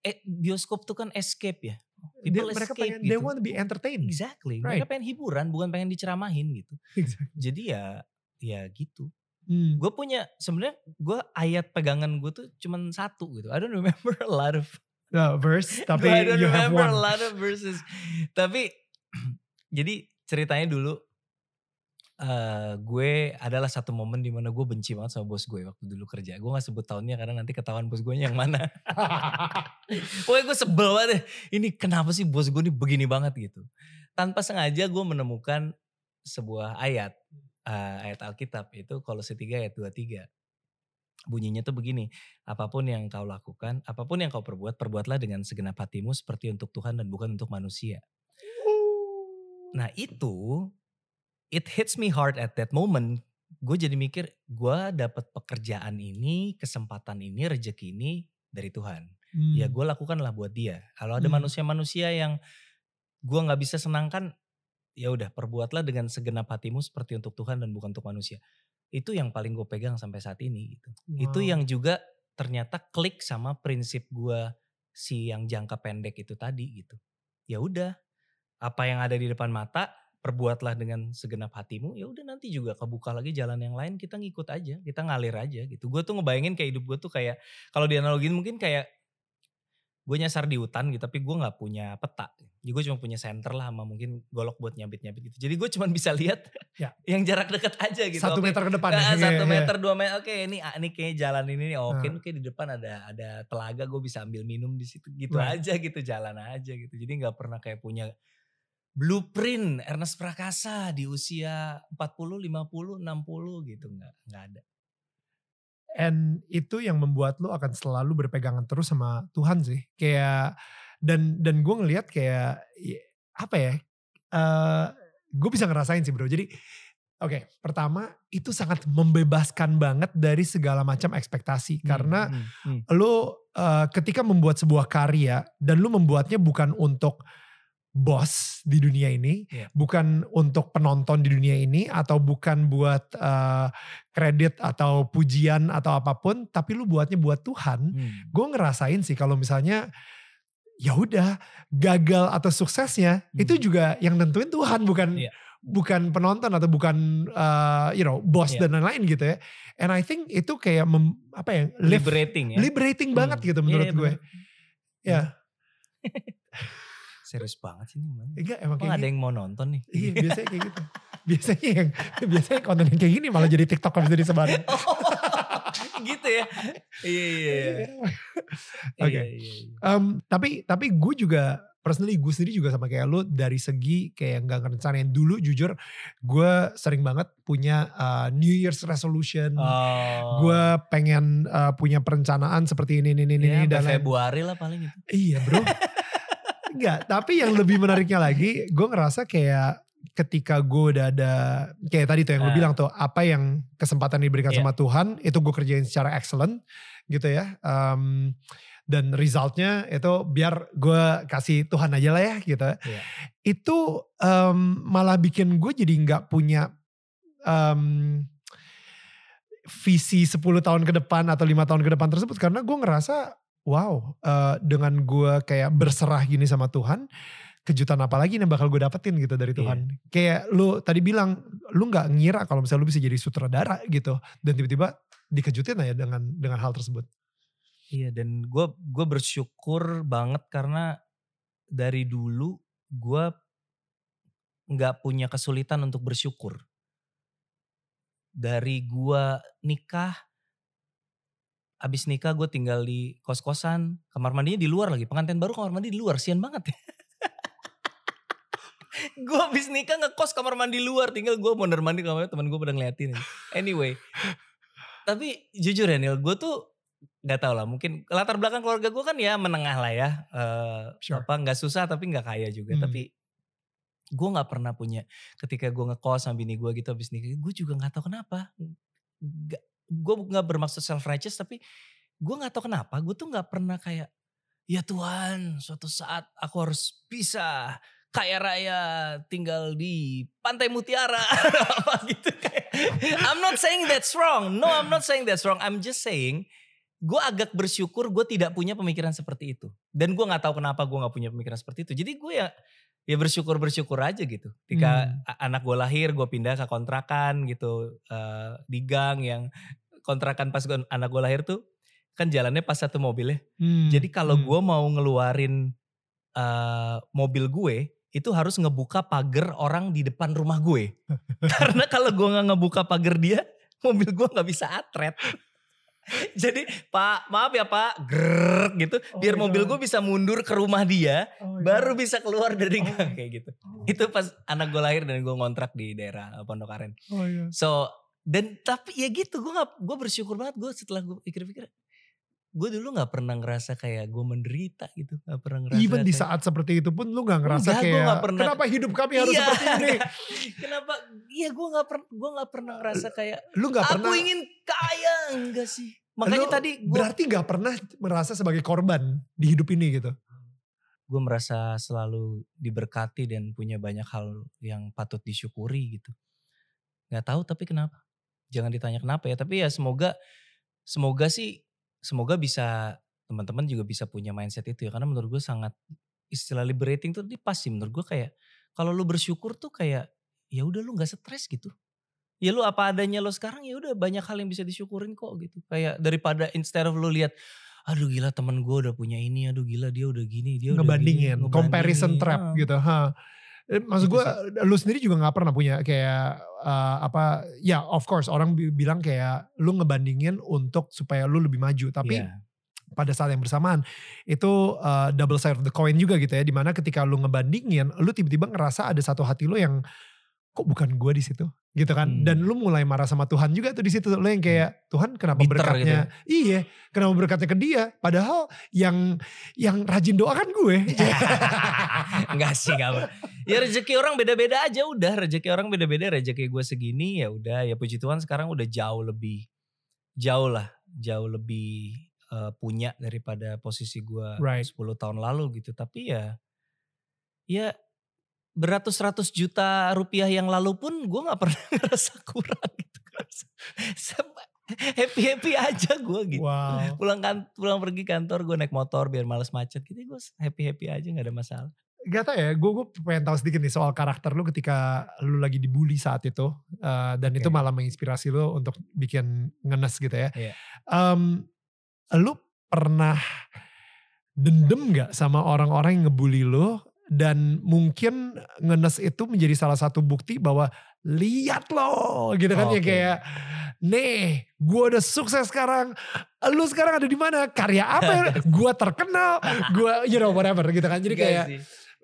eh, bioskop tuh kan escape ya Dia- people mereka escape pengen they gitu. want to be entertained exactly Right. mereka pengen hiburan bukan pengen diceramahin gitu Exactly. jadi ya ya gitu Hmm. gue punya sebenarnya gue ayat pegangan gue tuh cuman satu gitu I don't remember a lot of Uh, verse [laughs] tapi I don't you have remember one a lot of verses. Tapi [clears throat] jadi ceritanya dulu eh gue adalah satu momen di mana gue benci banget sama bos gue waktu dulu kerja. Gue gak sebut tahunnya karena nanti ketahuan bos gue yang mana. [laughs] Pokoknya gue sebel banget deh. Ini kenapa sih bos gue ini begini banget gitu. Tanpa sengaja gue menemukan sebuah ayat. eh, ayat Alkitab itu Kolose 3 ayat 23. Bunyinya tuh begini. Apa pun yang kau lakukan, apa pun yang kau perbuat, perbuatlah dengan segenap hatimu seperti untuk Tuhan dan bukan untuk manusia. Nah itu, it hits me hard at that moment. Gue jadi mikir, gue dapat pekerjaan ini, kesempatan ini, rezeki ini dari Tuhan. Hmm. Ya gue lakukanlah buat dia. Kalau ada Hmm. manusia-manusia yang gue nggak bisa senangkan, ya udah perbuatlah dengan segenap hatimu seperti untuk Tuhan dan bukan untuk manusia. Itu yang paling gue pegang sampai saat ini. Gitu. Itu Wow. yang juga ternyata klik sama prinsip gue si yang jangka pendek itu tadi gitu. Ya udah, apa yang ada di depan mata perbuatlah dengan segenap hatimu. Ya udah nanti juga kebuka lagi jalan yang lain kita ngikut aja, kita ngalir aja gitu. Gue tuh ngebayangin kayak hidup gue tuh kayak kalau dianalogin mungkin kayak gue nyasar di hutan gitu tapi gue nggak punya peta jadi gue cuma punya center lah sama mungkin golok buat nyabit nyabit gitu jadi gue cuma [laughs] bisa lihat Ya. yang jarak dekat aja gitu satu Oke, meter ke depan Ah, ya. satu Iya, meter dua meter oke ini ah, ini kayak jalan ini nih oke Ah. oke di depan ada ada telaga gue bisa ambil minum di situ gitu Right. aja gitu jalan aja gitu jadi nggak pernah kayak punya blueprint Ernest Prakasa di usia 40 50 60 gitu nggak nggak ada And itu yang membuat lo akan selalu berpegangan terus sama Tuhan sih. Kayak dan dan gue ngelihat kayak ya, apa ya? eh gue bisa ngerasain sih bro. Jadi oke pertama itu sangat membebaskan banget dari segala macam ekspektasi karena Hmm, hmm. lo eh, ketika membuat sebuah karya dan lo membuatnya bukan untuk bos di dunia ini, Iya. bukan untuk penonton di dunia ini atau bukan buat eh, kredit atau pujian atau apa pun, tapi lu buatnya buat Tuhan. Hmm. Gue ngerasain sih kalau misalnya ya udah gagal atau suksesnya Hmm. itu juga yang nentuin Tuhan bukan Iya. bukan penonton atau bukan eh, you know bos Iya. dan lain-lain gitu ya. And I think itu kayak mem- apa ya live- liberating ya liberating Hmm. banget gitu menurut Iya, gue. Ya, [laughs] serius banget sih ini gimana? enggak emang kayak ada gitu. yang mau nonton nih? Iya, biasanya kayak gitu. Biasanya yang biasanya konten yang kayak gini malah jadi TikTok habis bisa disebarin. [laughs] gitu ya? Iya iya iya. [laughs] Oke. Iya, iya, tapi tapi gue juga personally gue sendiri juga sama kayak lu dari segi kayak nggak ngerencanain dulu jujur gue sering banget punya uh, New Year's resolution Oh. gue pengen uh, punya perencanaan seperti ini ini ini, ya, ini dan Februari lah paling itu. iya bro [laughs] Enggak, tapi yang lebih menariknya lagi, gue ngerasa kayak ketika gue udah ada, kayak tadi tuh yang gue Ah. bilang tuh, apa yang kesempatan diberikan Iya. sama Tuhan, itu gue kerjain secara excellent gitu ya. Em, dan resultnya itu biar gue kasih Tuhan aja lah ya gitu. Iya. Itu em, malah bikin gue jadi nggak punya em, visi 10 tahun ke depan atau lima tahun ke depan tersebut karena gue ngerasa wow uh, dengan gue kayak berserah gini sama Tuhan kejutan apa lagi yang bakal gue dapetin gitu dari Iya. Tuhan kayak lu tadi bilang lu nggak ngira kalau misalnya lu bisa jadi sutradara gitu dan tiba-tiba dikejutin aja dengan dengan hal tersebut Iya dan gue gue bersyukur banget karena dari dulu gue nggak punya kesulitan untuk bersyukur. Dari gue nikah, abis nikah gue tinggal di kos-kosan, kamar mandinya di luar lagi, pengantin baru kamar mandi di luar, sian banget ya. [laughs] gue abis nikah ngekos kamar mandi luar, tinggal gue mondar mandir kamar teman gue pada ngeliatin. Anyway, tapi jujur ya Nil, gue tuh nggak tahu lah mungkin latar belakang keluarga gue kan ya menengah lah ya eh, Sure. apa nggak susah tapi nggak kaya juga Hmm. tapi gue nggak pernah punya ketika gue ngekos sama bini gue gitu habis nikah gue juga nggak tahu kenapa Nggak- gue nggak bermaksud self righteous tapi gue nggak tahu kenapa gue tuh nggak pernah kayak ya Tuhan suatu saat aku harus bisa kaya raya tinggal di pantai mutiara. [laughs] Apa gitu kayak. I'm not saying that's wrong. No I'm not saying that's wrong. I'm just saying gue agak bersyukur gue tidak punya pemikiran seperti itu. Dan gue nggak tahu kenapa gue nggak punya pemikiran seperti itu. Jadi gue ya ya bersyukur bersyukur aja gitu ketika Hmm. anak gue lahir gue pindah ke kontrakan gitu eh, di gang yang kontrakan pas gua- anak gue lahir tuh kan jalannya pas satu mobil ya Hmm, jadi kalau hmm. gue mau ngeluarin eh, mobil gue itu harus ngebuka pagar orang di depan rumah gue [laughs] karena kalau gue nggak ngebuka pagar dia mobil gue nggak bisa atret [laughs] jadi pak maaf ya pak grrrr gitu Oh biar mobil gue bisa mundur ke rumah dia Oh baru God. bisa keluar dari Oh gang kayak gitu Oh. itu pas anak gue lahir dan gue ngontrak di daerah eh, Pondok Aren Oh iya. so dan tapi ya gitu gue nggak gue bersyukur banget gue setelah gue pikir-pikir gue dulu nggak pernah ngerasa kayak gue menderita gitu nggak pernah ngerasa Even di saat seperti itu pun lu gak ngerasa Enggak, gua kayak nggak pernah. kenapa hidup kami harus Iya, seperti ini. [laughs] kenapa iya gue nggak pernah gue nggak pernah ngerasa kayak Lu gak aku pernah. ingin kaya enggak sih makanya lu tadi gue berarti gak pernah merasa sebagai korban di hidup ini gitu. gue merasa selalu diberkati dan punya banyak hal yang patut disyukuri gitu. Nggak tahu tapi kenapa? Jangan ditanya kenapa ya. Tapi ya semoga semoga sih semoga bisa teman-teman juga bisa punya mindset itu ya. Karena menurut gue sangat istilah liberating tuh pas sih menurut gue kayak kalau lu bersyukur tuh kayak ya udah lu nggak stres gitu. Ya lu apa adanya lo sekarang ya udah banyak hal yang bisa disyukurin kok gitu. Kayak daripada instead of lu lihat aduh gila temen gue udah punya ini, aduh gila dia udah gini, dia udah ngebandingin, gini, comparison ngebandingin. trap Ah. gitu. Ha. Eh, Maksud Gitu gue, lu sendiri juga gak pernah punya kayak eh, apa? Ya, of course orang bi- bilang kayak lu ngebandingin untuk supaya lu lebih maju. Tapi Iya. pada saat yang bersamaan itu uh, double side of the coin juga gitu ya di mana ketika lu ngebandingin lu tiba-tiba ngerasa ada satu hati lu yang kok bukan gue di situ gitu kan Hmm. dan lu mulai marah sama Tuhan juga tuh di situ lu yang kayak Tuhan kenapa Bitter berkatnya iya kenapa berkatnya ke dia padahal yang yang rajin doa kan gue [laughs] Enggak sih enggak. Ya rezeki orang beda-beda aja udah. Rezeki orang beda-beda. Rezeki gue segini ya udah. Ya puji Tuhan sekarang udah jauh lebih. Jauh lah. Jauh lebih eh, punya daripada posisi gue Right. 10 tahun lalu gitu. Tapi ya. Ya beratus-ratus juta rupiah yang lalu pun gue gak pernah [laughs] ngerasa kurang gitu. Happy-happy aja gue gitu. wow Pulang kan, pulang pergi kantor gue naik motor biar males macet gitu. Gue happy-happy aja gak ada masalah. Gak tau ya, gue, gue pengen tahu sedikit nih soal karakter lu ketika lu lagi dibully saat itu. eh, dan itu Oke. malah menginspirasi lu untuk bikin ngenes gitu ya. Iya. Em, lu pernah dendam gak sama orang-orang yang ngebully lu? Dan mungkin ngenes itu menjadi salah satu bukti bahwa lihat loh gitu kan ya Oke. kayak nih gue udah sukses sekarang lu sekarang ada di mana karya apa ya [laughs] gue terkenal gue you know whatever gitu kan jadi kayak.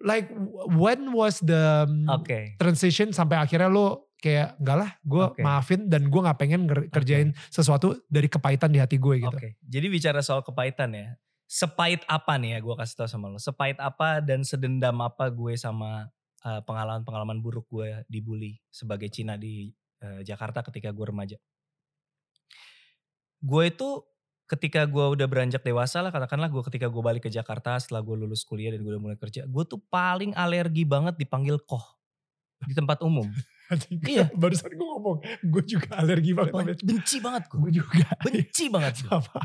Like when was the um, Oke. transition sampai akhirnya lo kayak enggak lah gue Oke. maafin dan gue nggak pengen kerjain sesuatu dari kepahitan di hati gue gitu. Oke. Jadi bicara soal kepahitan ya. Sepahit apa nih ya gue kasih tau sama lo. Sepahit apa dan sedendam apa gue sama uh, pengalaman-pengalaman buruk gue dibully sebagai Cina di uh, Jakarta ketika gue remaja. Gue itu ketika gue udah beranjak dewasa lah katakanlah gue ketika gue balik ke Jakarta setelah gue lulus kuliah dan gue udah mulai kerja. Gue tuh paling alergi banget dipanggil koh di tempat umum. [laughs] Iya. Barusan gue ngomong, gue juga alergi banget sama Ben- benci banget gue. Gue juga. Benci banget gue. Sama.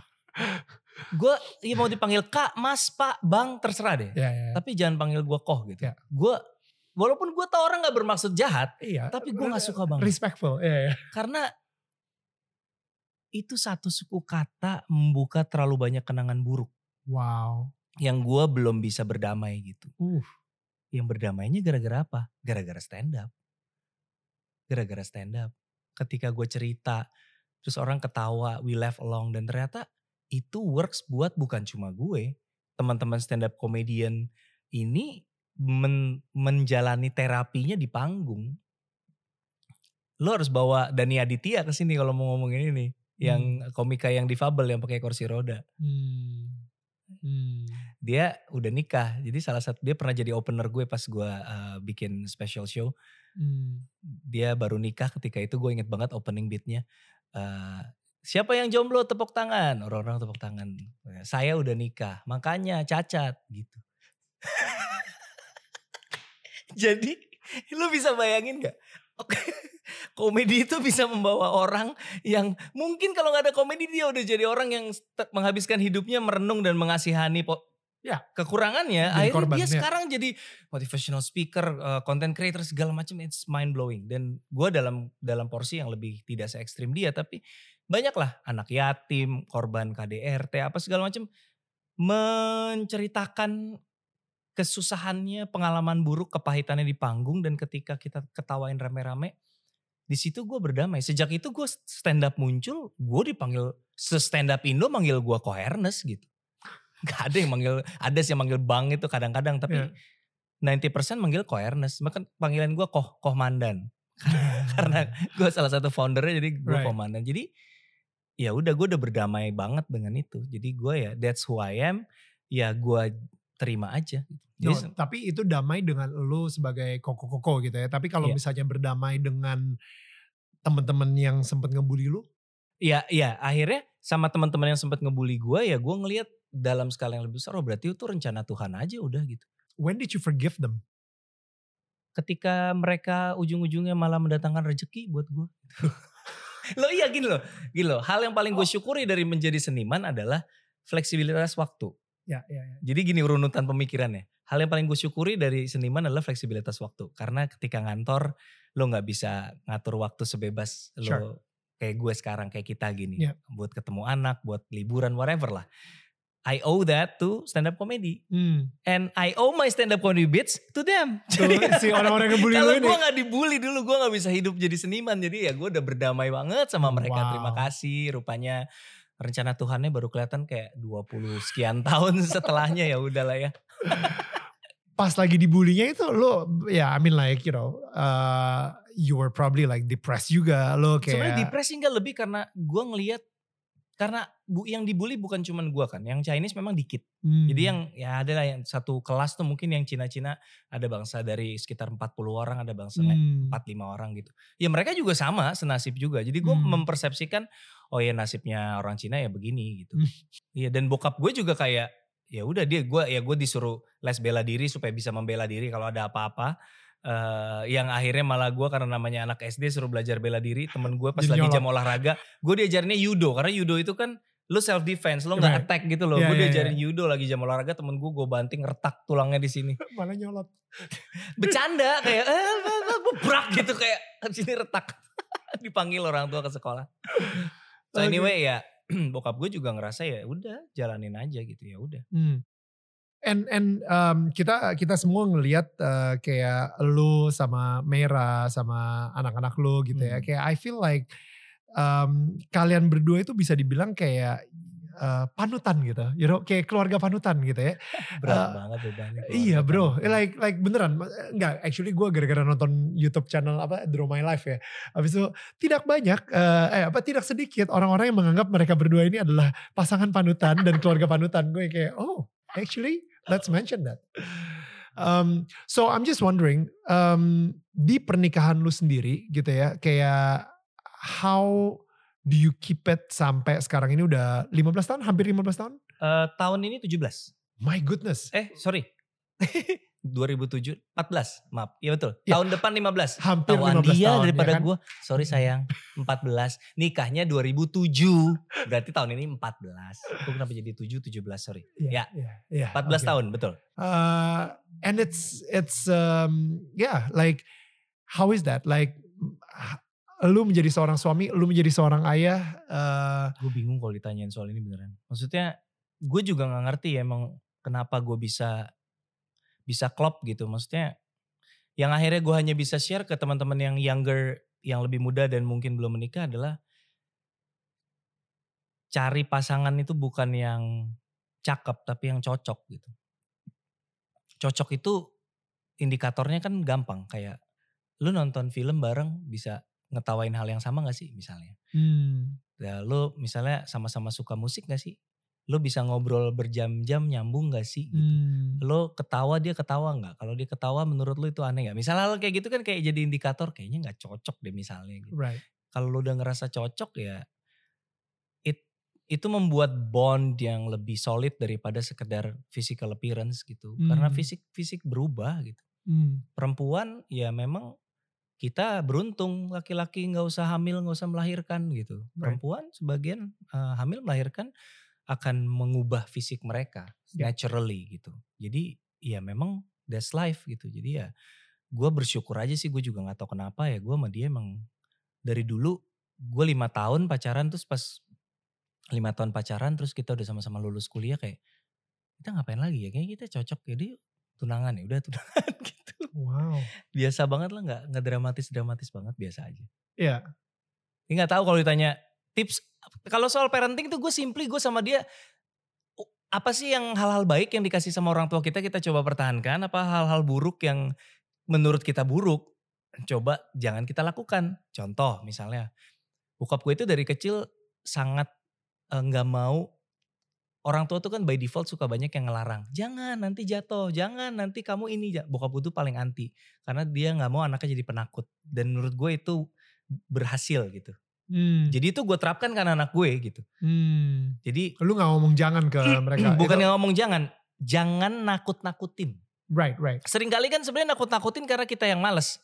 Gue ya mau dipanggil kak, mas, pak, bang, terserah deh. Ya, ya. Tapi jangan panggil gue koh gitu. Ya. Gue walaupun gue tau orang gak bermaksud jahat, Iya. Tapi gue gak suka banget. Respectful. Iya, iya. karena itu satu suku kata membuka terlalu banyak kenangan buruk Wow. yang gue belum bisa berdamai gitu. Uh. Yang berdamainya gara-gara apa? Gara-gara stand up. Gara-gara stand up. Ketika gue cerita, terus orang ketawa, we laugh along dan ternyata itu works buat bukan cuma gue, teman-teman stand up comedian ini men- menjalani terapinya di panggung. Lo harus bawa Dani Aditya ke sini kalau mau ngomongin ini, yang komika yang difabel yang pakai kursi roda. Hmm. Hmm. Dia udah nikah, jadi salah satu dia pernah jadi opener gue pas gue uh, bikin special show. Hmm. Dia baru nikah ketika itu gue inget banget opening beatnya. Uh, siapa yang jomblo tepuk tangan, orang-orang tepuk tangan. Saya udah nikah, makanya cacat gitu. [laughs] Jadi lu bisa bayangin gak? Komedi itu bisa membawa orang yang mungkin kalau nggak ada komedi dia udah jadi orang yang menghabiskan hidupnya merenung dan mengasihani po- Ya. kekurangannya. Jadi Akhirnya korban, dia ya. sekarang jadi motivational speaker, uh, content creator segala macam. It's mind blowing. Dan gue dalam dalam porsi yang lebih tidak se ekstrim dia, tapi banyaklah anak yatim, korban KDRT apa segala macam menceritakan kesusahannya, pengalaman buruk, kepahitannya di panggung dan ketika kita ketawain rame-rame, di situ gue berdamai. Sejak itu gue stand up muncul, gue dipanggil se stand up Indo manggil gue Kohernes gitu. [laughs] Gak ada yang manggil, ada sih yang manggil Bang itu kadang-kadang, tapi Iya. 90% manggil Kohernes. Bahkan panggilan gue Koh Koh Mandan. [laughs] Karena gue salah satu foundernya jadi gue Right. Komandan. Jadi ya udah gue udah berdamai banget dengan itu. Jadi gue ya that's who I am. Ya gue terima aja. No, Jadi tapi itu damai dengan lu sebagai koko-koko gitu ya. Tapi kalau Iya. misalnya berdamai dengan teman-teman yang sempat ngebully lu, ya ya akhirnya sama teman-teman yang sempat ngebully gue ya gue ngelihat dalam skala yang lebih besar oh berarti itu rencana Tuhan aja udah gitu. when did you forgive them? Ketika mereka ujung-ujungnya malah mendatangkan rezeki buat gue. [laughs] lo iya gini loh, gini loh. Hal yang paling gue syukuri dari menjadi seniman adalah fleksibilitas waktu. Ya, ya, ya. Jadi gini urutan pemikirannya. Hal yang paling gue syukuri dari seniman adalah fleksibilitas waktu. Karena ketika ngantor lo nggak bisa ngatur waktu sebebas lo Sure. kayak gue sekarang kayak kita gini. Yeah. Buat ketemu anak, buat liburan, whatever lah. I owe that to stand up comedy. Hmm. And I owe my stand up comedy bits to them. [laughs] Tuh, si orang-orang yang ngebully kalau gue nggak dibully dulu, gue nggak bisa hidup jadi seniman. Jadi ya gue udah berdamai banget sama mereka. Wow. Terima kasih. Rupanya rencana Tuhannya baru kelihatan kayak 20 sekian [laughs] tahun setelahnya ya udahlah ya. Pas lagi dibulinya itu lo, ya I mean like you know, uh, you were probably like depressed juga lo kayak. Sebenarnya depresi enggak lebih karena gue ngelihat karena bu, yang dibully bukan cuman gue kan, yang Chinese memang dikit. Hmm. Jadi yang ya ada lah yang satu kelas tuh mungkin yang Cina-Cina ada bangsa dari sekitar 40 orang, ada bangsa Hmm. empat lima orang gitu. Ya mereka juga sama, senasib juga. Jadi gue Hmm. mempersepsikan oh ya nasibnya orang Cina ya begini gitu. Hmm. Iya dan bokap gue juga kayak ya udah dia gue ya gue disuruh les bela diri supaya bisa membela diri kalau ada apa-apa. Eh yang akhirnya malah gue karena namanya anak SD suruh belajar bela diri. Temen gue pas Jadi lagi jam olahraga gue diajarinnya judo. Karena judo itu kan lu self defense lo nggak Right. attack gitu loh. Iya, gue iya, diajarin judo lagi jam olahraga temen gue gue banting retak tulangnya di sini. [laughs] Malah nyolot. bercanda kayak eh, eh, eh, brak gitu kayak habis ini retak. [laughs] Dipanggil orang tua ke sekolah. So anyway ya [clears throat] bokap gue juga ngerasa ya udah jalanin aja gitu ya udah. Hmm. And and um, kita kita semua ngelihat uh, kayak lu sama Mera sama anak-anak lu gitu ya. Hmm. Kayak I feel like um, kalian berdua itu bisa dibilang kayak uh, panutan gitu. You know, kayak keluarga panutan gitu ya. [laughs] berat Eh, banget bebannya Iya bro, panutan. like like beneran, enggak. Actually gue gara-gara nonton YouTube channel apa Draw My Life ya. Habis itu tidak banyak, eh, eh apa tidak sedikit orang-orang yang menganggap mereka berdua ini adalah pasangan panutan dan keluarga panutan. Gue kayak oh actually let's mention that. Um, so I'm just wondering um, di pernikahan lu sendiri gitu ya, kayak how do you keep it sampai sekarang ini udah 15 tahun, hampir 15 tahun? Eh, tahun ini 17 My goodness. eh sorry [laughs] 2007, 14 maaf. Iya betul. Ya. Tahun depan 15. Hampir Tahuan 15 dia tahun, daripada ya kan? gue. Sorry sayang, 14. Nikahnya 2007. Berarti tahun ini 14. Gue kenapa jadi 7, 17 sorry. Iya, Ya. iya, iya, 14 oke. tahun betul. Uh, and it's it's um yeah like how is that like lu menjadi seorang suami, lu menjadi seorang ayah uh, Gue bingung kalau ditanyain soal ini beneran. Maksudnya gue juga nggak ngerti ya emang kenapa gue bisa bisa klop gitu. Maksudnya yang akhirnya gue hanya bisa share ke teman-teman yang younger, yang lebih muda dan mungkin belum menikah adalah cari pasangan itu bukan yang cakep tapi yang cocok gitu. Cocok itu indikatornya kan gampang kayak lu nonton film bareng bisa ngetawain hal yang sama gak sih misalnya. hmm, Ya lu misalnya sama-sama suka musik gak sih? Lu bisa ngobrol berjam-jam nyambung gak sih? Gitu. hmm, Lo ketawa dia ketawa nggak? Kalau dia ketawa menurut lu itu aneh nggak? Misalnya hal kayak gitu kan kayak jadi indikator kayaknya nggak cocok deh misalnya. Gitu. right. Kalau lu udah ngerasa cocok ya it, itu membuat bond yang lebih solid daripada sekedar physical appearance gitu. Karena Hmm. fisik fisik berubah gitu. Hmm, Perempuan ya memang kita beruntung laki-laki nggak usah hamil nggak usah melahirkan gitu. Right. Perempuan sebagian eh, hamil melahirkan akan mengubah fisik mereka Ya. naturally gitu. Jadi ya memang that's life gitu. Jadi ya gue bersyukur aja sih gue juga nggak tahu kenapa ya gue sama dia emang dari dulu gue lima tahun pacaran terus pas lima tahun pacaran terus kita udah sama-sama lulus kuliah kayak kita ngapain lagi ya kayaknya kita cocok jadi tunangan ya udah [laughs] tunangan gitu wow. biasa banget lah nggak nggak dramatis dramatis banget biasa aja Iya. ini nggak tahu kalau ditanya tips kalau soal parenting tuh gue simply gue sama dia apa sih yang hal-hal baik yang dikasih sama orang tua kita kita coba pertahankan? Apa hal-hal buruk yang menurut kita buruk coba jangan kita lakukan? Contoh misalnya bokap gue itu dari kecil sangat eh, nggak mau orang tua tuh kan by default suka banyak yang ngelarang jangan nanti jatuh jangan nanti kamu ini bokap gue tuh paling anti karena dia nggak mau anaknya jadi penakut dan menurut gue itu berhasil gitu Hmm, jadi itu gue terapkan ke anak gue gitu. hmm. Jadi Lu gak ngomong jangan ke mereka. bukan Itu- yang ngomong jangan, jangan nakut-nakutin. Right, right. Seringkali kan sebenarnya nakut-nakutin karena kita yang males.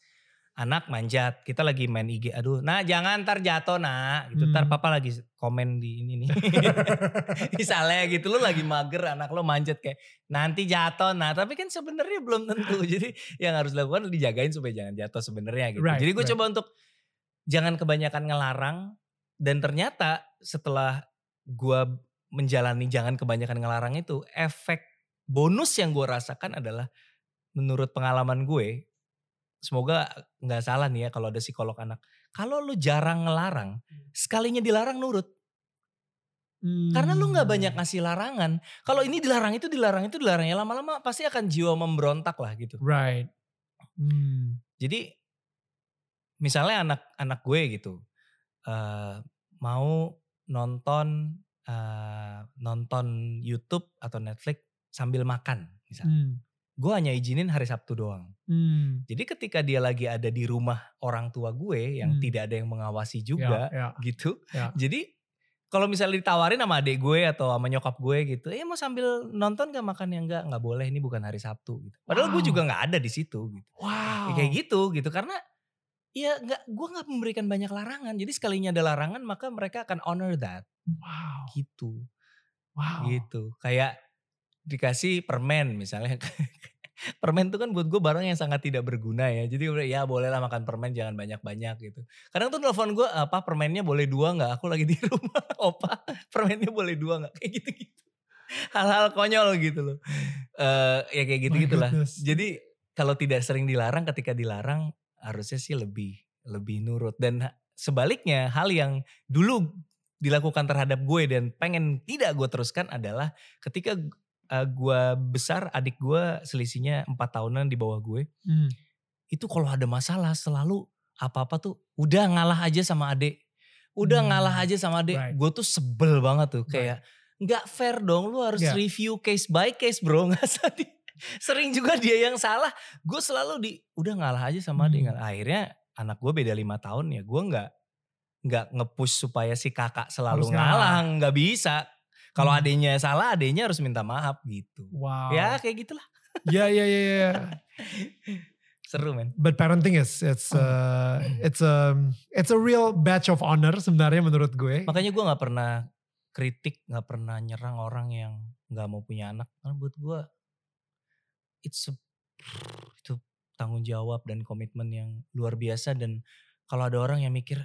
Anak manjat, kita lagi main IG, aduh, nah jangan ntar jatuh nak, gitu. Ntar Hmm. papa lagi komen di ini nih. [laughs] Misalnya gitu, lu lagi mager, anak lo manjat kayak nanti jatuh nah, tapi kan sebenarnya belum tentu. [laughs] Jadi yang harus dilakukan dijagain supaya jangan jatuh sebenarnya gitu. Right, Jadi gue right. coba untuk jangan kebanyakan ngelarang dan ternyata setelah gue menjalani jangan kebanyakan ngelarang itu efek bonus yang gue rasakan adalah menurut pengalaman gue semoga nggak salah nih ya kalau ada psikolog anak kalau lu jarang ngelarang sekalinya dilarang nurut karena lu nggak banyak Hmm. ngasih larangan kalau ini dilarang itu dilarang itu dilarang ya lama-lama pasti akan jiwa memberontak lah gitu Right. Hmm. Jadi misalnya anak-anak gue gitu eh, mau nonton eh, nonton YouTube atau Netflix sambil makan misalnya. Hmm. Gue hanya izinin hari Sabtu doang. Hmm. Jadi ketika dia lagi ada di rumah orang tua gue yang Hmm. tidak ada yang mengawasi juga Ya, ya. gitu. Ya. Jadi kalau misalnya ditawarin sama adik gue atau sama nyokap gue gitu, eh mau sambil nonton gak makan ya enggak, nggak boleh ini bukan hari Sabtu gitu. Padahal gue Wow. juga nggak ada di situ gitu. Wow. Ya kayak gitu gitu karena ya nggak gue nggak memberikan banyak larangan. Jadi sekalinya ada larangan maka mereka akan honor that. Wow. gitu. Wow. gitu. Kayak dikasih permen misalnya. [laughs] Permen itu kan buat gue barang yang sangat tidak berguna ya. Jadi ya bolehlah makan permen jangan banyak banyak gitu. Kadang tuh telepon gue apa permennya boleh dua nggak? Aku lagi di [laughs] rumah. Opa permennya boleh dua nggak? Kayak gitu gitu hal-hal konyol gitu loh. Eh ya kayak gitu My gitulah goodness. jadi kalau tidak sering dilarang ketika dilarang harusnya sih lebih lebih nurut dan sebaliknya hal yang dulu dilakukan terhadap gue dan pengen tidak gue teruskan adalah ketika uh, gue besar adik gue selisihnya empat tahunan di bawah gue Hmm. itu kalau ada masalah selalu apa-apa tuh udah ngalah aja sama adik udah Hmm. ngalah aja sama adik Right. gue tuh sebel banget tuh kayak nggak fair dong lu harus Yeah. review case by case bro [laughs] nggak usah di- sering juga dia yang salah gue selalu di udah ngalah aja sama Hmm. akhirnya anak gue beda lima tahun ya gue nggak nggak ngepush supaya si kakak selalu Harus ngalah. nggak bisa Kalau Hmm. adenya salah, adenya harus minta maaf gitu. Wow. Ya kayak gitulah. Ya ya ya ya. [laughs] Seru men. But parenting is it's uh, it's a it's a real badge of honor sebenarnya menurut gue. Makanya gue nggak pernah kritik, nggak pernah nyerang orang yang nggak mau punya anak. Karena buat gue, it's a, itu tanggung jawab dan komitmen yang luar biasa. Dan kalau ada orang yang mikir,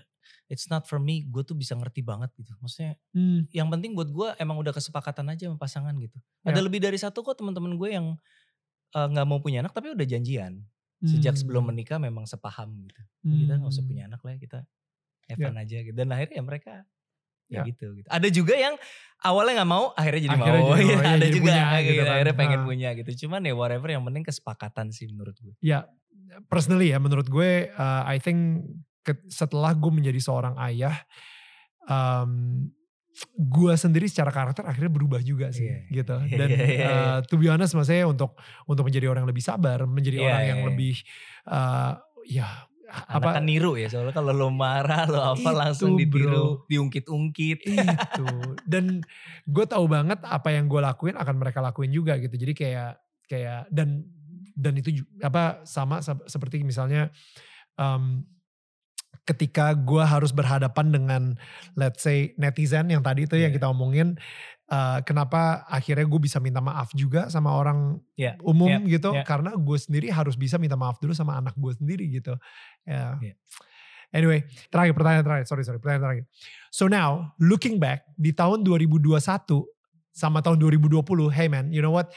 it's not for me, gue tuh bisa ngerti banget gitu. Maksudnya Hmm, yang penting buat gue emang udah kesepakatan aja sama pasangan gitu. Ada Ya. lebih dari satu kok teman-teman gue yang nggak mau punya anak tapi udah janjian. Sejak hmm, sebelum menikah memang sepaham gitu. Kita nggak usah hmm. punya anak lah kita Ya. Evan aja gitu. Dan akhirnya ya mereka Ya. ya, gitu, gitu. Ada juga yang awalnya nggak mau, akhirnya jadi Akhirnya mau. jadi [laughs] iya, ada jadi juga punya kayak gitu kan. akhirnya pengen Ah. punya gitu. Cuman ya whatever yang penting kesepakatan sih menurut gue. Ya, personally ya menurut gue, uh, I think ke- setelah gue menjadi seorang ayah, um, gue sendiri secara karakter akhirnya berubah juga sih, Iya, gitu. iya, Dan uh, to be honest, maksudnya untuk untuk menjadi orang yang lebih sabar, menjadi Iya, orang yang lebih, uh, ya apa kan niru ya soalnya kalau lo marah lo apa Itu, langsung ditiru, diungkit-ungkit. itu dan gue tahu banget apa yang gue lakuin akan mereka lakuin juga gitu jadi kayak kayak dan dan itu apa sama sep- seperti misalnya em, ketika gue harus berhadapan dengan let's say netizen yang tadi itu yang Iya. kita omongin eh, kenapa akhirnya gue bisa minta maaf juga sama orang Iya, umum iya, gitu iya. karena gue sendiri harus bisa minta maaf dulu sama anak gue sendiri gitu ya Iya. Anyway, terakhir pertanyaan terakhir, sorry sorry pertanyaan terakhir. So now, looking back di tahun 2021 sama tahun 2020, hey man, you know what?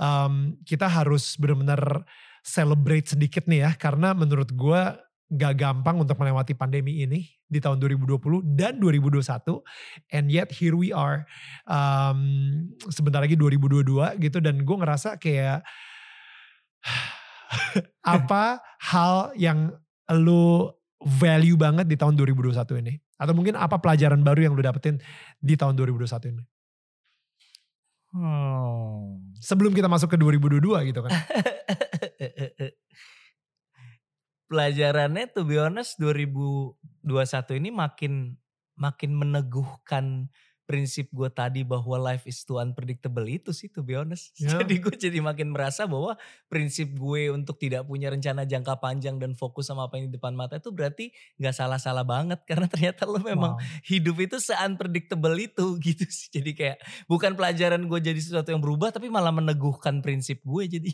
Um, kita harus benar-benar celebrate sedikit nih ya, karena menurut gua gak gampang untuk melewati pandemi ini di tahun 2020 dan 2021, and yet here we are, um, sebentar lagi 2022 gitu, dan gue ngerasa kayak [sighs] apa hal yang lu value banget di tahun 2021 ini? Atau mungkin apa pelajaran baru yang lu dapetin di tahun 2021 ini? Hmm. Sebelum kita masuk ke 2022 gitu kan. [laughs] Pelajarannya to be honest 2021 ini makin makin meneguhkan prinsip gue tadi bahwa life is too unpredictable itu sih to be honest. [laughs] Ya. Jadi gue jadi makin merasa bahwa prinsip gue untuk tidak punya rencana jangka panjang dan fokus sama apa yang di depan mata itu berarti nggak salah-salah banget [laughs] karena ternyata lo memang Wow. hidup itu se-unpredictable itu [laughs] gitu sih. Jadi kayak bukan pelajaran gue jadi sesuatu yang berubah tapi malah meneguhkan prinsip gue jadi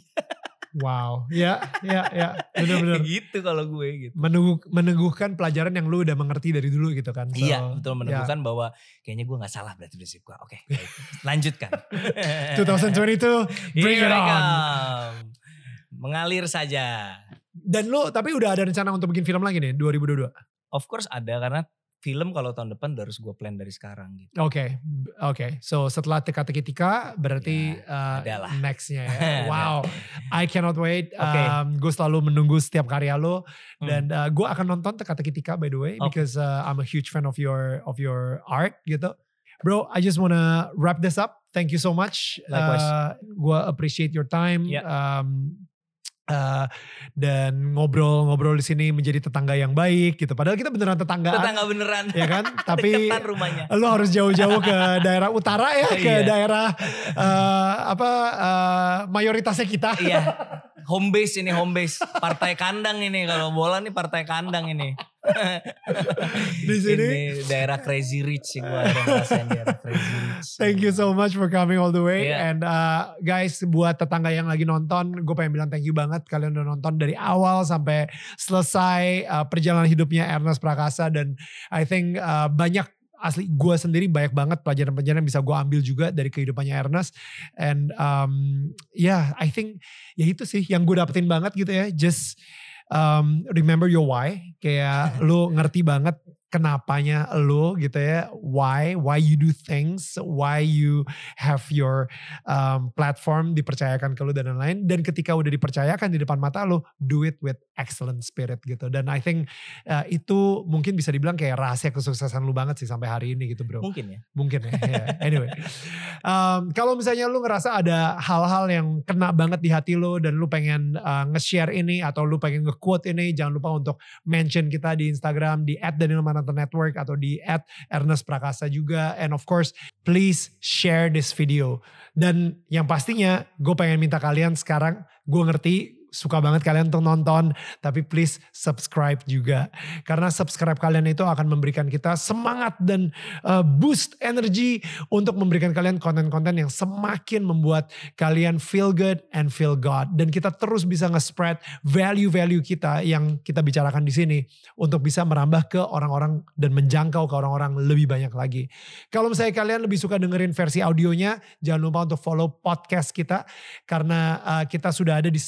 Wow. Ya, ya, ya. Bener-bener. [laughs] gitu kalau gue gitu. Meneguh, meneguhkan pelajaran yang lu udah mengerti dari dulu gitu kan. So, iya betul ya. meneguhkan bahwa kayaknya gue nggak salah berarti prinsip gue. Oke baik. lanjutkan. [laughs] 2022, bring it Here I on. come. Mengalir saja. Dan lu tapi udah ada rencana untuk bikin film lagi nih 2022? Of course ada karena film kalau tahun depan udah harus gue plan dari sekarang gitu. Oke, oke. So setelah teka-teki tika berarti uh, ada lah. nextnya ya. [laughs] Wow, I cannot wait. Oke. Um, gue selalu menunggu setiap karya lo Hmm. dan uh, gue akan nonton teka-teki tika by the way Oh. because uh, I'm a huge fan of your of your art gitu. Bro, I just wanna wrap this up. Thank you so much. Likewise. Uh, gue appreciate your time. Yeah. Um, uh, dan ngobrol-ngobrol di sini menjadi tetangga yang baik gitu. Padahal kita beneran tetanggaan, Tetangga beneran. ya kan? [laughs] Tapi rumahnya. lo harus jauh-jauh ke daerah utara ya, [laughs] ke Iya. daerah eh, apa eh, mayoritasnya kita. Iya. [laughs] Home base ini home base. Partai kandang ini kalau bola nih partai kandang ini. [laughs] Di sini. Ini daerah Crazy Rich ada ngerasain daerah Crazy Rich. Thank you so much for coming all the way. Iya. And uh, guys, buat tetangga yang lagi nonton, gue pengen bilang thank you banget kalian udah nonton dari awal sampai selesai uh, perjalanan hidupnya Ernest Prakasa dan I think uh, banyak asli gue sendiri banyak banget pelajaran-pelajaran yang bisa gue ambil juga dari kehidupannya Ernest and um, ya yeah, I think ya itu sih yang gue dapetin banget gitu ya just um, remember your why? Kayak [laughs] lu ngerti banget kenapanya lu gitu ya why why you do things why you have your um, platform dipercayakan ke lu dan lain-lain dan ketika udah dipercayakan di depan mata lu do it with excellent spirit gitu dan I think uh, itu mungkin bisa dibilang kayak rahasia kesuksesan lu banget sih sampai hari ini gitu bro Mungkin ya. mungkin ya. ya. Anyway, Um, kalau misalnya lu ngerasa ada hal-hal yang kena banget di hati lu dan lu pengen uh, nge-share ini atau lu pengen nge-quote ini, jangan lupa untuk mention kita di Instagram di @danielmanasri Mananta Network atau di at Ernest Prakasa juga. And of course, please share this video. Dan yang pastinya gue pengen minta kalian sekarang, gue ngerti suka banget kalian untuk nonton, tapi please subscribe juga. Karena subscribe kalian itu akan memberikan kita semangat dan uh, boost energi untuk memberikan kalian konten-konten yang semakin membuat kalian feel good and feel God. Dan kita terus bisa nge-spread value-value kita yang kita bicarakan di sini untuk bisa merambah ke orang-orang dan menjangkau ke orang-orang lebih banyak lagi. Kalau misalnya kalian lebih suka dengerin versi audionya, jangan lupa untuk follow podcast kita karena uh, kita sudah ada di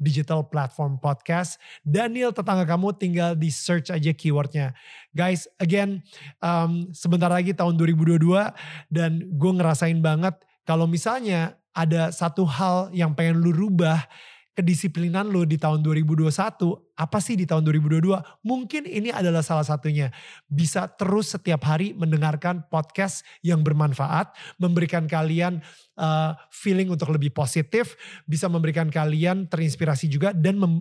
digital platform podcast. Daniel tetangga kamu tinggal di search aja keywordnya. Guys, again, um, sebentar lagi tahun 2022 dan gue ngerasain banget kalau misalnya ada satu hal yang pengen lu rubah kedisiplinan lo di tahun 2021, apa sih di tahun 2022? Mungkin ini adalah salah satunya. Bisa terus setiap hari mendengarkan podcast yang bermanfaat, memberikan kalian uh, feeling untuk lebih positif, bisa memberikan kalian terinspirasi juga dan me,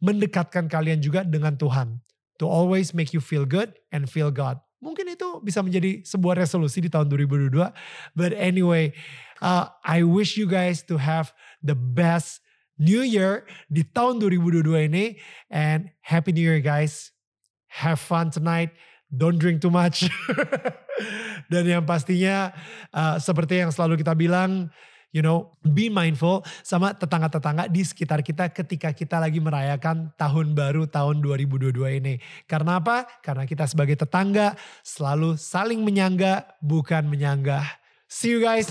mendekatkan kalian juga dengan Tuhan. To always make you feel good and feel God. Mungkin itu bisa menjadi sebuah resolusi di tahun 2022. But anyway, uh, I wish you guys to have the best New Year di tahun 2022 ini. And Happy New Year guys. Have fun tonight. Don't drink too much. [laughs] Dan yang pastinya uh, seperti yang selalu kita bilang, you know, be mindful sama tetangga-tetangga di sekitar kita ketika kita lagi merayakan tahun baru tahun 2022 ini. Karena apa? Karena kita sebagai tetangga selalu saling menyangga, bukan menyanggah. See you guys.